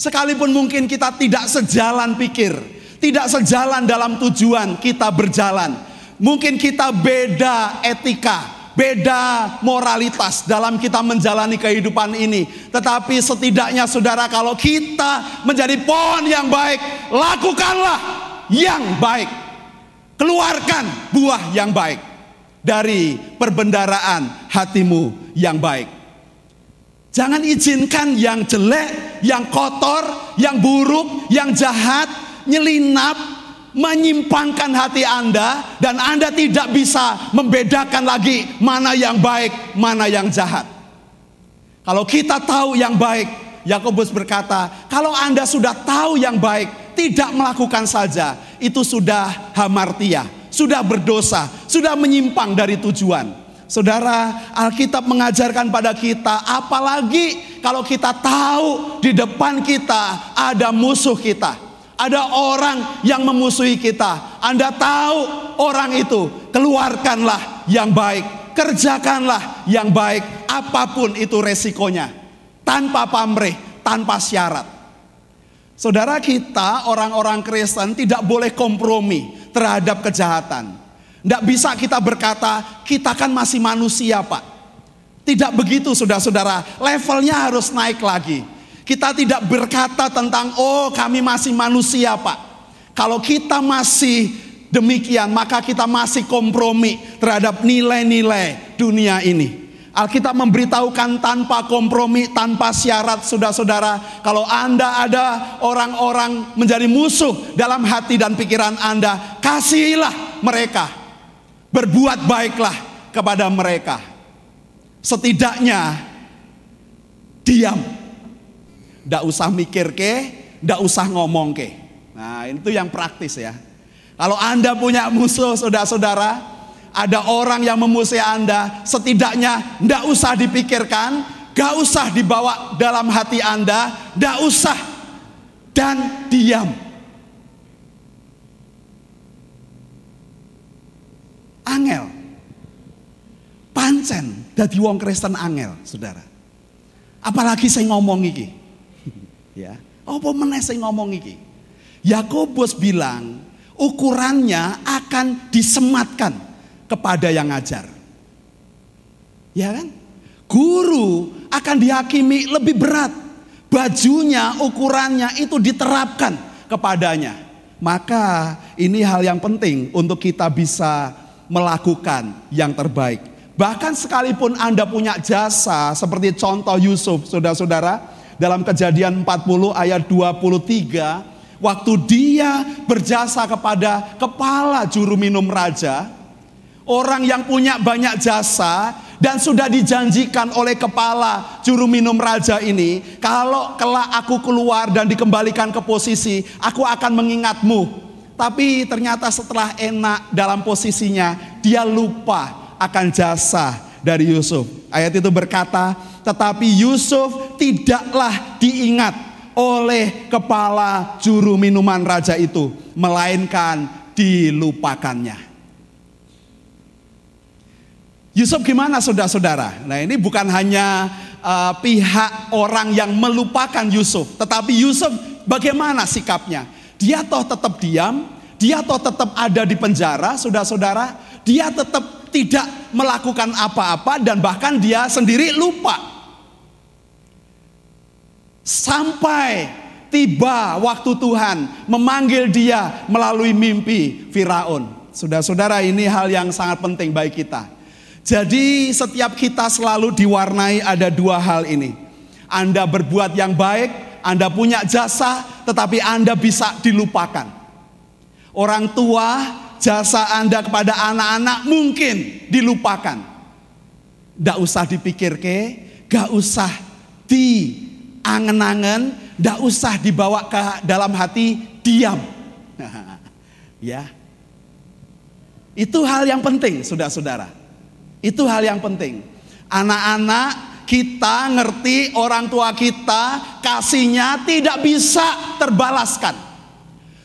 Speaker 7: Sekalipun mungkin kita tidak sejalan pikir, tidak sejalan dalam tujuan kita berjalan, mungkin kita beda etika, beda moralitas dalam kita menjalani kehidupan ini. Tetapi setidaknya saudara kalau kita menjadi pohon yang baik, lakukanlah yang baik. Keluarkan buah yang baik dari perbendaraan hatimu yang baik. Jangan izinkan yang jelek, yang kotor, yang buruk, yang jahat, nyelinap, menyimpangkan hati Anda dan Anda tidak bisa membedakan lagi mana yang baik, mana yang jahat. Kalau kita tahu yang baik, Yakobus berkata, kalau Anda sudah tahu yang baik, tidak melakukan saja, itu sudah hamartia, sudah berdosa, sudah menyimpang dari tujuan. Saudara, Alkitab mengajarkan pada kita, apalagi kalau kita tahu di depan kita ada musuh kita, ada orang yang memusuhi kita. Anda tahu orang itu, keluarkanlah yang baik, kerjakanlah yang baik, apa pun itu resikonya, tanpa pamrih, tanpa syarat. Saudara kita, orang-orang Kristen, tidak boleh kompromi terhadap kejahatan. Tidak bisa kita berkata, kita kan masih manusia, Pak. Tidak begitu, saudara-saudara. Levelnya harus naik lagi. Kita tidak berkata tentang, "Oh, kami masih manusia, Pak." Kalau kita masih demikian, maka kita masih kompromi terhadap nilai-nilai dunia ini. Alkitab memberitahukan tanpa kompromi, tanpa syarat, saudara-saudara. Kalau Anda ada orang-orang menjadi musuh dalam hati dan pikiran Anda, kasihilah mereka. Berbuat baiklah kepada mereka. Setidaknya diam. Tidak usah mikir ke, tidak usah ngomong ke. Nah itu yang praktis ya. Kalau Anda punya musuh saudara-saudara, ada orang yang memusuhi Anda, setidaknya tidak usah dipikirkan, gak usah dibawa dalam hati Anda, tidak usah dan diam. Angel, pancen dadi wong Kristen angel, saudara. Apalagi saya ngomong iki, ya. Apa meneh saya ngomong iki? Yakobus bilang ukurannya akan disematkan kepada yang ngajar. Ya kan? Guru akan dihakimi lebih berat. Bajunya, ukurannya itu diterapkan kepadanya. Maka ini hal yang penting untuk kita bisa melakukan yang terbaik. Bahkan sekalipun Anda punya jasa seperti contoh Yusuf, saudara-saudara, dalam kejadian 40 ayat 23, waktu dia berjasa kepada kepala juru minum raja, orang yang punya banyak jasa dan sudah dijanjikan oleh kepala juru minum raja ini, kalau kelak aku keluar dan dikembalikan ke posisi, aku akan mengingatmu. Tapi ternyata setelah enak dalam posisinya, dia lupa akan jasa dari Yusuf. Ayat itu berkata, tetapi Yusuf tidaklah diingat oleh kepala juru minuman raja itu, melainkan dilupakannya. Yusuf gimana saudara-saudara? Nah ini bukan hanya uh, pihak orang yang melupakan Yusuf, tetapi Yusuf bagaimana sikapnya? Dia toh tetap diam, dia toh tetap ada di penjara, saudara-saudara. Dia tetap tidak melakukan apa-apa dan bahkan dia sendiri lupa. Sampai tiba waktu Tuhan memanggil dia melalui mimpi Firaun. Saudara-saudara ini hal yang sangat penting bagi kita. Jadi setiap kita selalu diwarnai ada dua hal ini. Anda berbuat yang baik, Anda punya jasa, tetapi Anda bisa dilupakan. Orang tua, jasa Anda kepada anak-anak mungkin dilupakan. Tidak usah dipikir ke, gak usah diangen-angen, gak usah dibawa ke dalam hati, diam. ya, itu hal yang penting, saudara-saudara. Itu hal yang penting. Anak-anak kita ngerti orang tua kita kasihnya tidak bisa terbalaskan.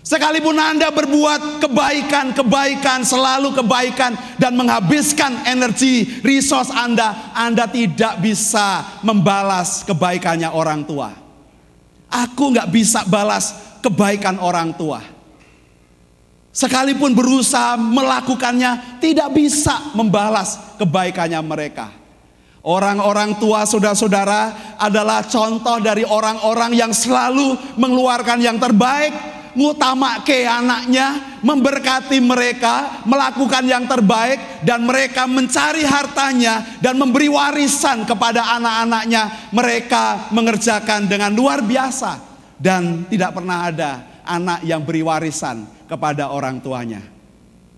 Speaker 7: Sekalipun Anda berbuat kebaikan-kebaikan, selalu kebaikan dan menghabiskan energi resource Anda, Anda tidak bisa membalas kebaikannya orang tua. Aku nggak bisa balas kebaikan orang tua. Sekalipun berusaha melakukannya, tidak bisa membalas kebaikannya mereka. Orang-orang tua saudara-saudara adalah contoh dari orang-orang yang selalu mengeluarkan yang terbaik, ngutama ke anaknya, memberkati mereka, melakukan yang terbaik, dan mereka mencari hartanya dan memberi warisan kepada anak-anaknya. Mereka mengerjakan dengan luar biasa, dan tidak pernah ada anak yang beri warisan kepada orang tuanya.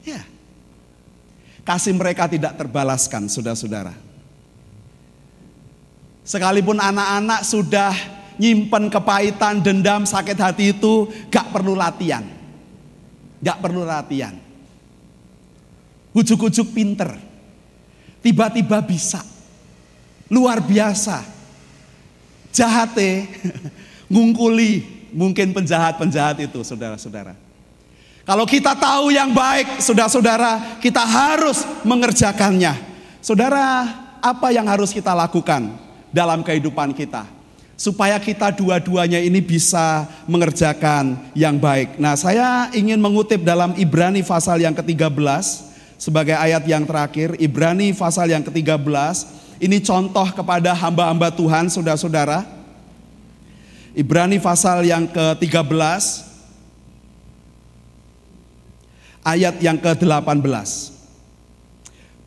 Speaker 7: Ya. Kasih mereka tidak terbalaskan, saudara-saudara. Sekalipun anak-anak sudah nyimpen kepahitan, dendam, sakit hati itu gak perlu latihan. Gak perlu latihan. Ujuk-ujuk pinter. Tiba-tiba bisa. Luar biasa. jahate, ngungkuli mungkin penjahat-penjahat itu, saudara-saudara. Kalau kita tahu yang baik, saudara-saudara, kita harus mengerjakannya. Saudara, apa yang harus kita lakukan dalam kehidupan kita? Supaya kita dua-duanya ini bisa mengerjakan yang baik. Nah, saya ingin mengutip dalam Ibrani pasal yang ke-13 sebagai ayat yang terakhir. Ibrani pasal yang ke-13. Ini contoh kepada hamba-hamba Tuhan, saudara-saudara. Ibrani pasal yang ke-13 ayat yang ke-18.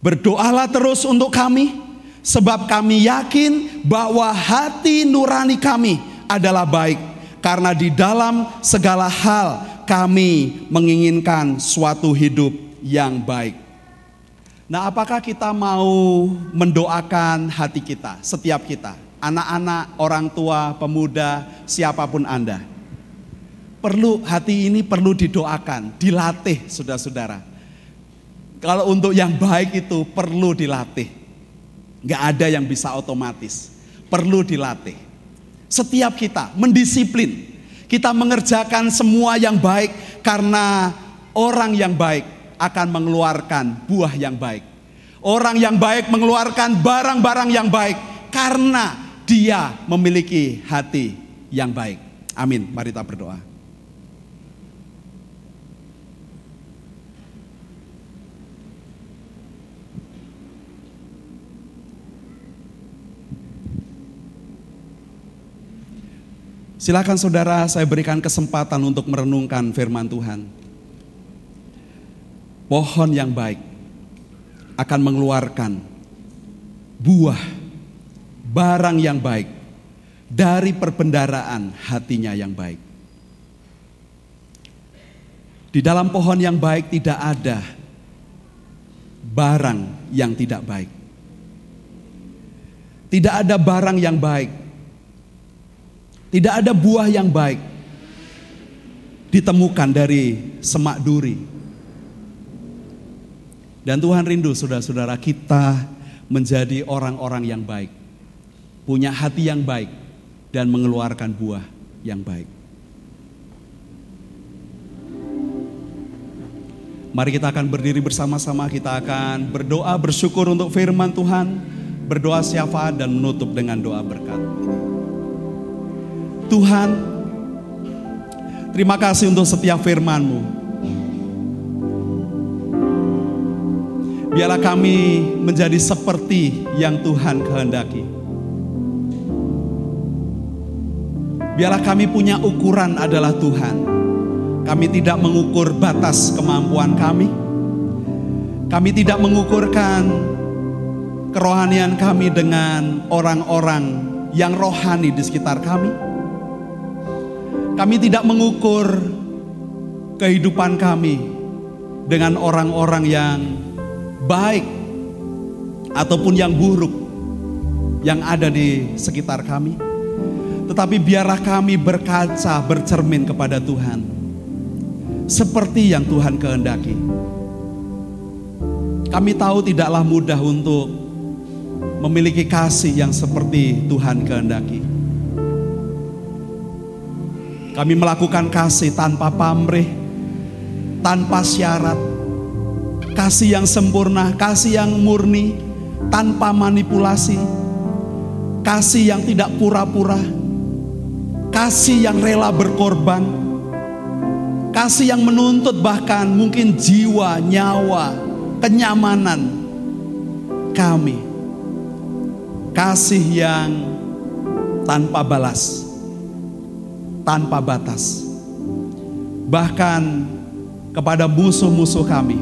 Speaker 7: Berdoalah terus untuk kami, sebab kami yakin bahwa hati nurani kami adalah baik, karena di dalam segala hal kami menginginkan suatu hidup yang baik. Nah, apakah kita mau mendoakan hati kita, setiap kita, anak-anak, orang tua, pemuda, siapa pun Anda? Perlu hati ini perlu didoakan, dilatih saudara-saudara. Kalau untuk yang baik itu perlu dilatih. Gak ada yang bisa otomatis. Perlu dilatih. Setiap kita mendisiplin. Kita mengerjakan semua yang baik karena orang yang baik akan mengeluarkan buah yang baik. Orang yang baik mengeluarkan barang-barang yang baik karena dia memiliki hati yang baik. Amin. Mari kita berdoa. Silakan saudara, saya berikan kesempatan untuk merenungkan firman Tuhan. Pohon yang baik akan mengeluarkan buah, barang yang baik dari perbendaraan hatinya yang baik. Di dalam pohon yang baik tidak ada barang yang tidak baik. Tidak ada barang yang baik tidak ada buah yang baik ditemukan dari semak duri. Dan Tuhan rindu saudara-saudara kita menjadi orang-orang yang baik. Punya hati yang baik dan mengeluarkan buah yang baik. Mari kita akan berdiri bersama-sama, kita akan berdoa bersyukur untuk firman Tuhan, berdoa syafaat dan menutup dengan doa berkat. Tuhan, terima kasih untuk setiap firman-Mu. Biarlah kami menjadi seperti yang Tuhan kehendaki. Biarlah kami punya ukuran adalah Tuhan. Kami tidak mengukur batas kemampuan kami. Kami tidak mengukurkan kerohanian kami dengan orang-orang yang rohani di sekitar kami kami tidak mengukur kehidupan kami dengan orang-orang yang baik ataupun yang buruk yang ada di sekitar kami. Tetapi biarlah kami berkaca, bercermin kepada Tuhan. Seperti yang Tuhan kehendaki. Kami tahu tidaklah mudah untuk memiliki kasih yang seperti Tuhan kehendaki. Kami melakukan kasih tanpa pamrih, tanpa syarat, kasih yang sempurna, kasih yang murni, tanpa manipulasi, kasih yang tidak pura-pura, kasih yang rela berkorban, kasih yang menuntut bahkan mungkin jiwa, nyawa, kenyamanan kami, kasih yang tanpa balas tanpa batas. Bahkan kepada musuh-musuh kami,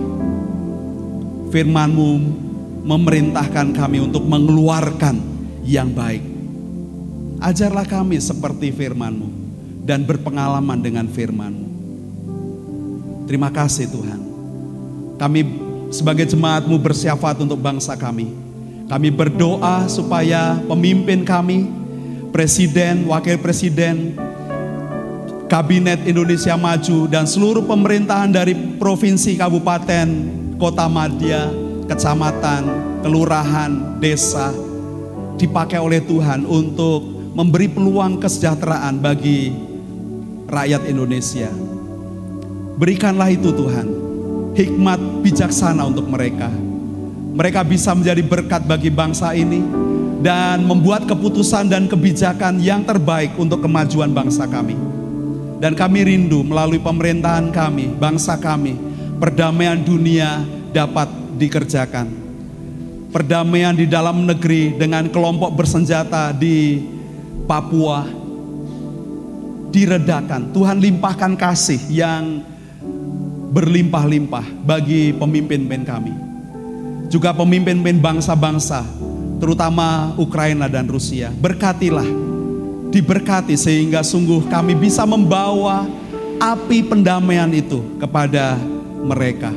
Speaker 7: firman-Mu memerintahkan kami untuk mengeluarkan yang baik. Ajarlah kami seperti firman-Mu dan berpengalaman dengan firman-Mu. Terima kasih Tuhan. Kami sebagai jemaat-Mu bersyafaat untuk bangsa kami. Kami berdoa supaya pemimpin kami, presiden, wakil presiden, Kabinet Indonesia Maju dan seluruh pemerintahan dari provinsi, kabupaten, kota madya, kecamatan, kelurahan, desa dipakai oleh Tuhan untuk memberi peluang kesejahteraan bagi rakyat Indonesia. Berikanlah itu Tuhan, hikmat bijaksana untuk mereka. Mereka bisa menjadi berkat bagi bangsa ini dan membuat keputusan dan kebijakan yang terbaik untuk kemajuan bangsa kami. Dan kami rindu melalui pemerintahan kami, bangsa kami, perdamaian dunia dapat dikerjakan. Perdamaian di dalam negeri dengan kelompok bersenjata di Papua diredakan. Tuhan limpahkan kasih yang berlimpah-limpah bagi pemimpin-pemimpin kami. Juga pemimpin-pemimpin bangsa-bangsa, terutama Ukraina dan Rusia. Berkatilah, diberkati sehingga sungguh kami bisa membawa api pendamaian itu kepada mereka.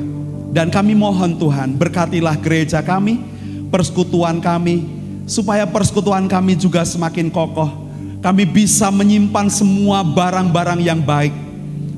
Speaker 7: Dan kami mohon Tuhan, berkatilah gereja kami, persekutuan kami, supaya persekutuan kami juga semakin kokoh. Kami bisa menyimpan semua barang-barang yang baik.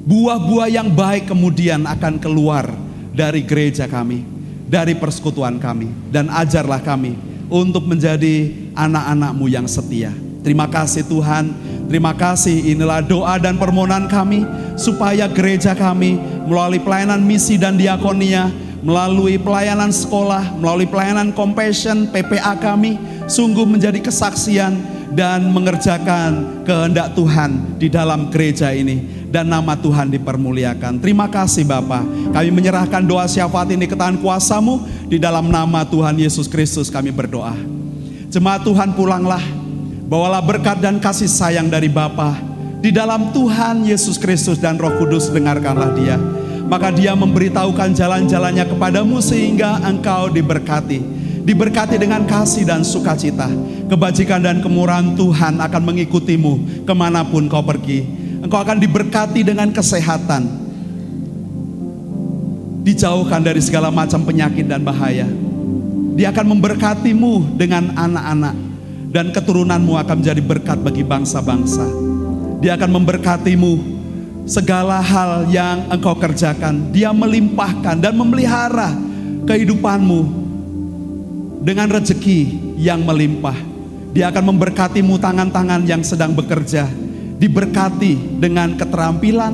Speaker 7: Buah-buah yang baik kemudian akan keluar dari gereja kami, dari persekutuan kami. Dan ajarlah kami untuk menjadi anak-anakmu yang setia. Terima kasih Tuhan, terima kasih inilah doa dan permohonan kami supaya gereja kami melalui pelayanan misi dan diakonia, melalui pelayanan sekolah, melalui pelayanan compassion PPA kami sungguh menjadi kesaksian dan mengerjakan kehendak Tuhan di dalam gereja ini dan nama Tuhan dipermuliakan. Terima kasih Bapa. Kami menyerahkan doa syafaat ini ke tangan kuasamu di dalam nama Tuhan Yesus Kristus kami berdoa. Jemaat Tuhan pulanglah Bawalah berkat dan kasih sayang dari Bapa di dalam Tuhan Yesus Kristus dan Roh Kudus dengarkanlah dia. Maka dia memberitahukan jalan-jalannya kepadamu sehingga engkau diberkati. Diberkati dengan kasih dan sukacita. Kebajikan dan kemurahan Tuhan akan mengikutimu ke mana pun kau pergi. Engkau akan diberkati dengan kesehatan. Dijauhkan dari segala macam penyakit dan bahaya. Dia akan memberkatimu dengan anak-anak dan keturunanmu akan menjadi berkat bagi bangsa-bangsa. Dia akan memberkatimu segala hal yang engkau kerjakan. Dia melimpahkan dan memelihara kehidupanmu dengan rezeki yang melimpah. Dia akan memberkatimu tangan-tangan yang sedang bekerja. Diberkati dengan keterampilan,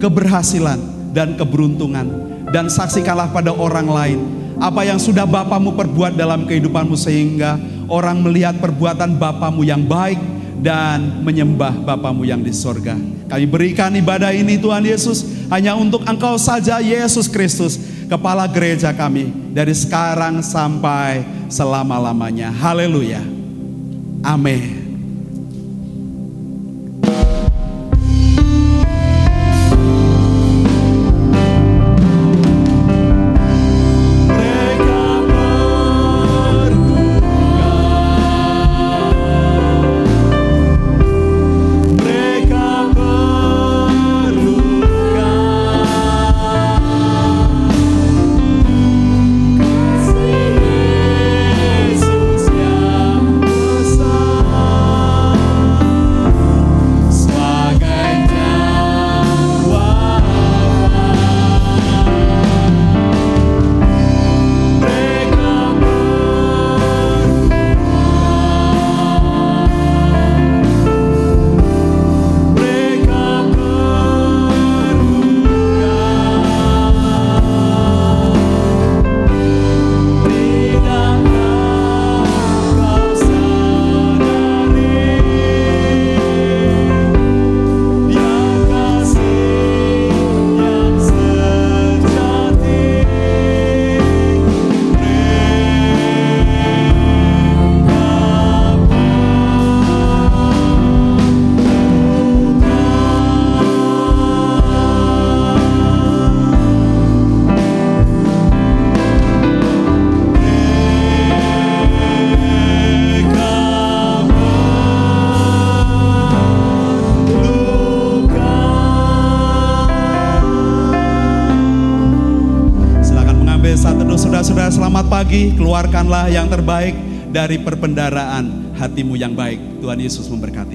Speaker 7: keberhasilan, dan keberuntungan. Dan saksikanlah pada orang lain apa yang sudah Bapamu perbuat dalam kehidupanmu sehingga orang melihat perbuatan Bapamu yang baik dan menyembah Bapamu yang di sorga. Kami berikan ibadah ini Tuhan Yesus hanya untuk Engkau saja Yesus Kristus, Kepala gereja kami dari sekarang sampai selama-lamanya. Haleluya. Amin. Pagi. Keluarkanlah yang terbaik dari perpendaraan hatimu yang baik. Tuhan Yesus memberkati.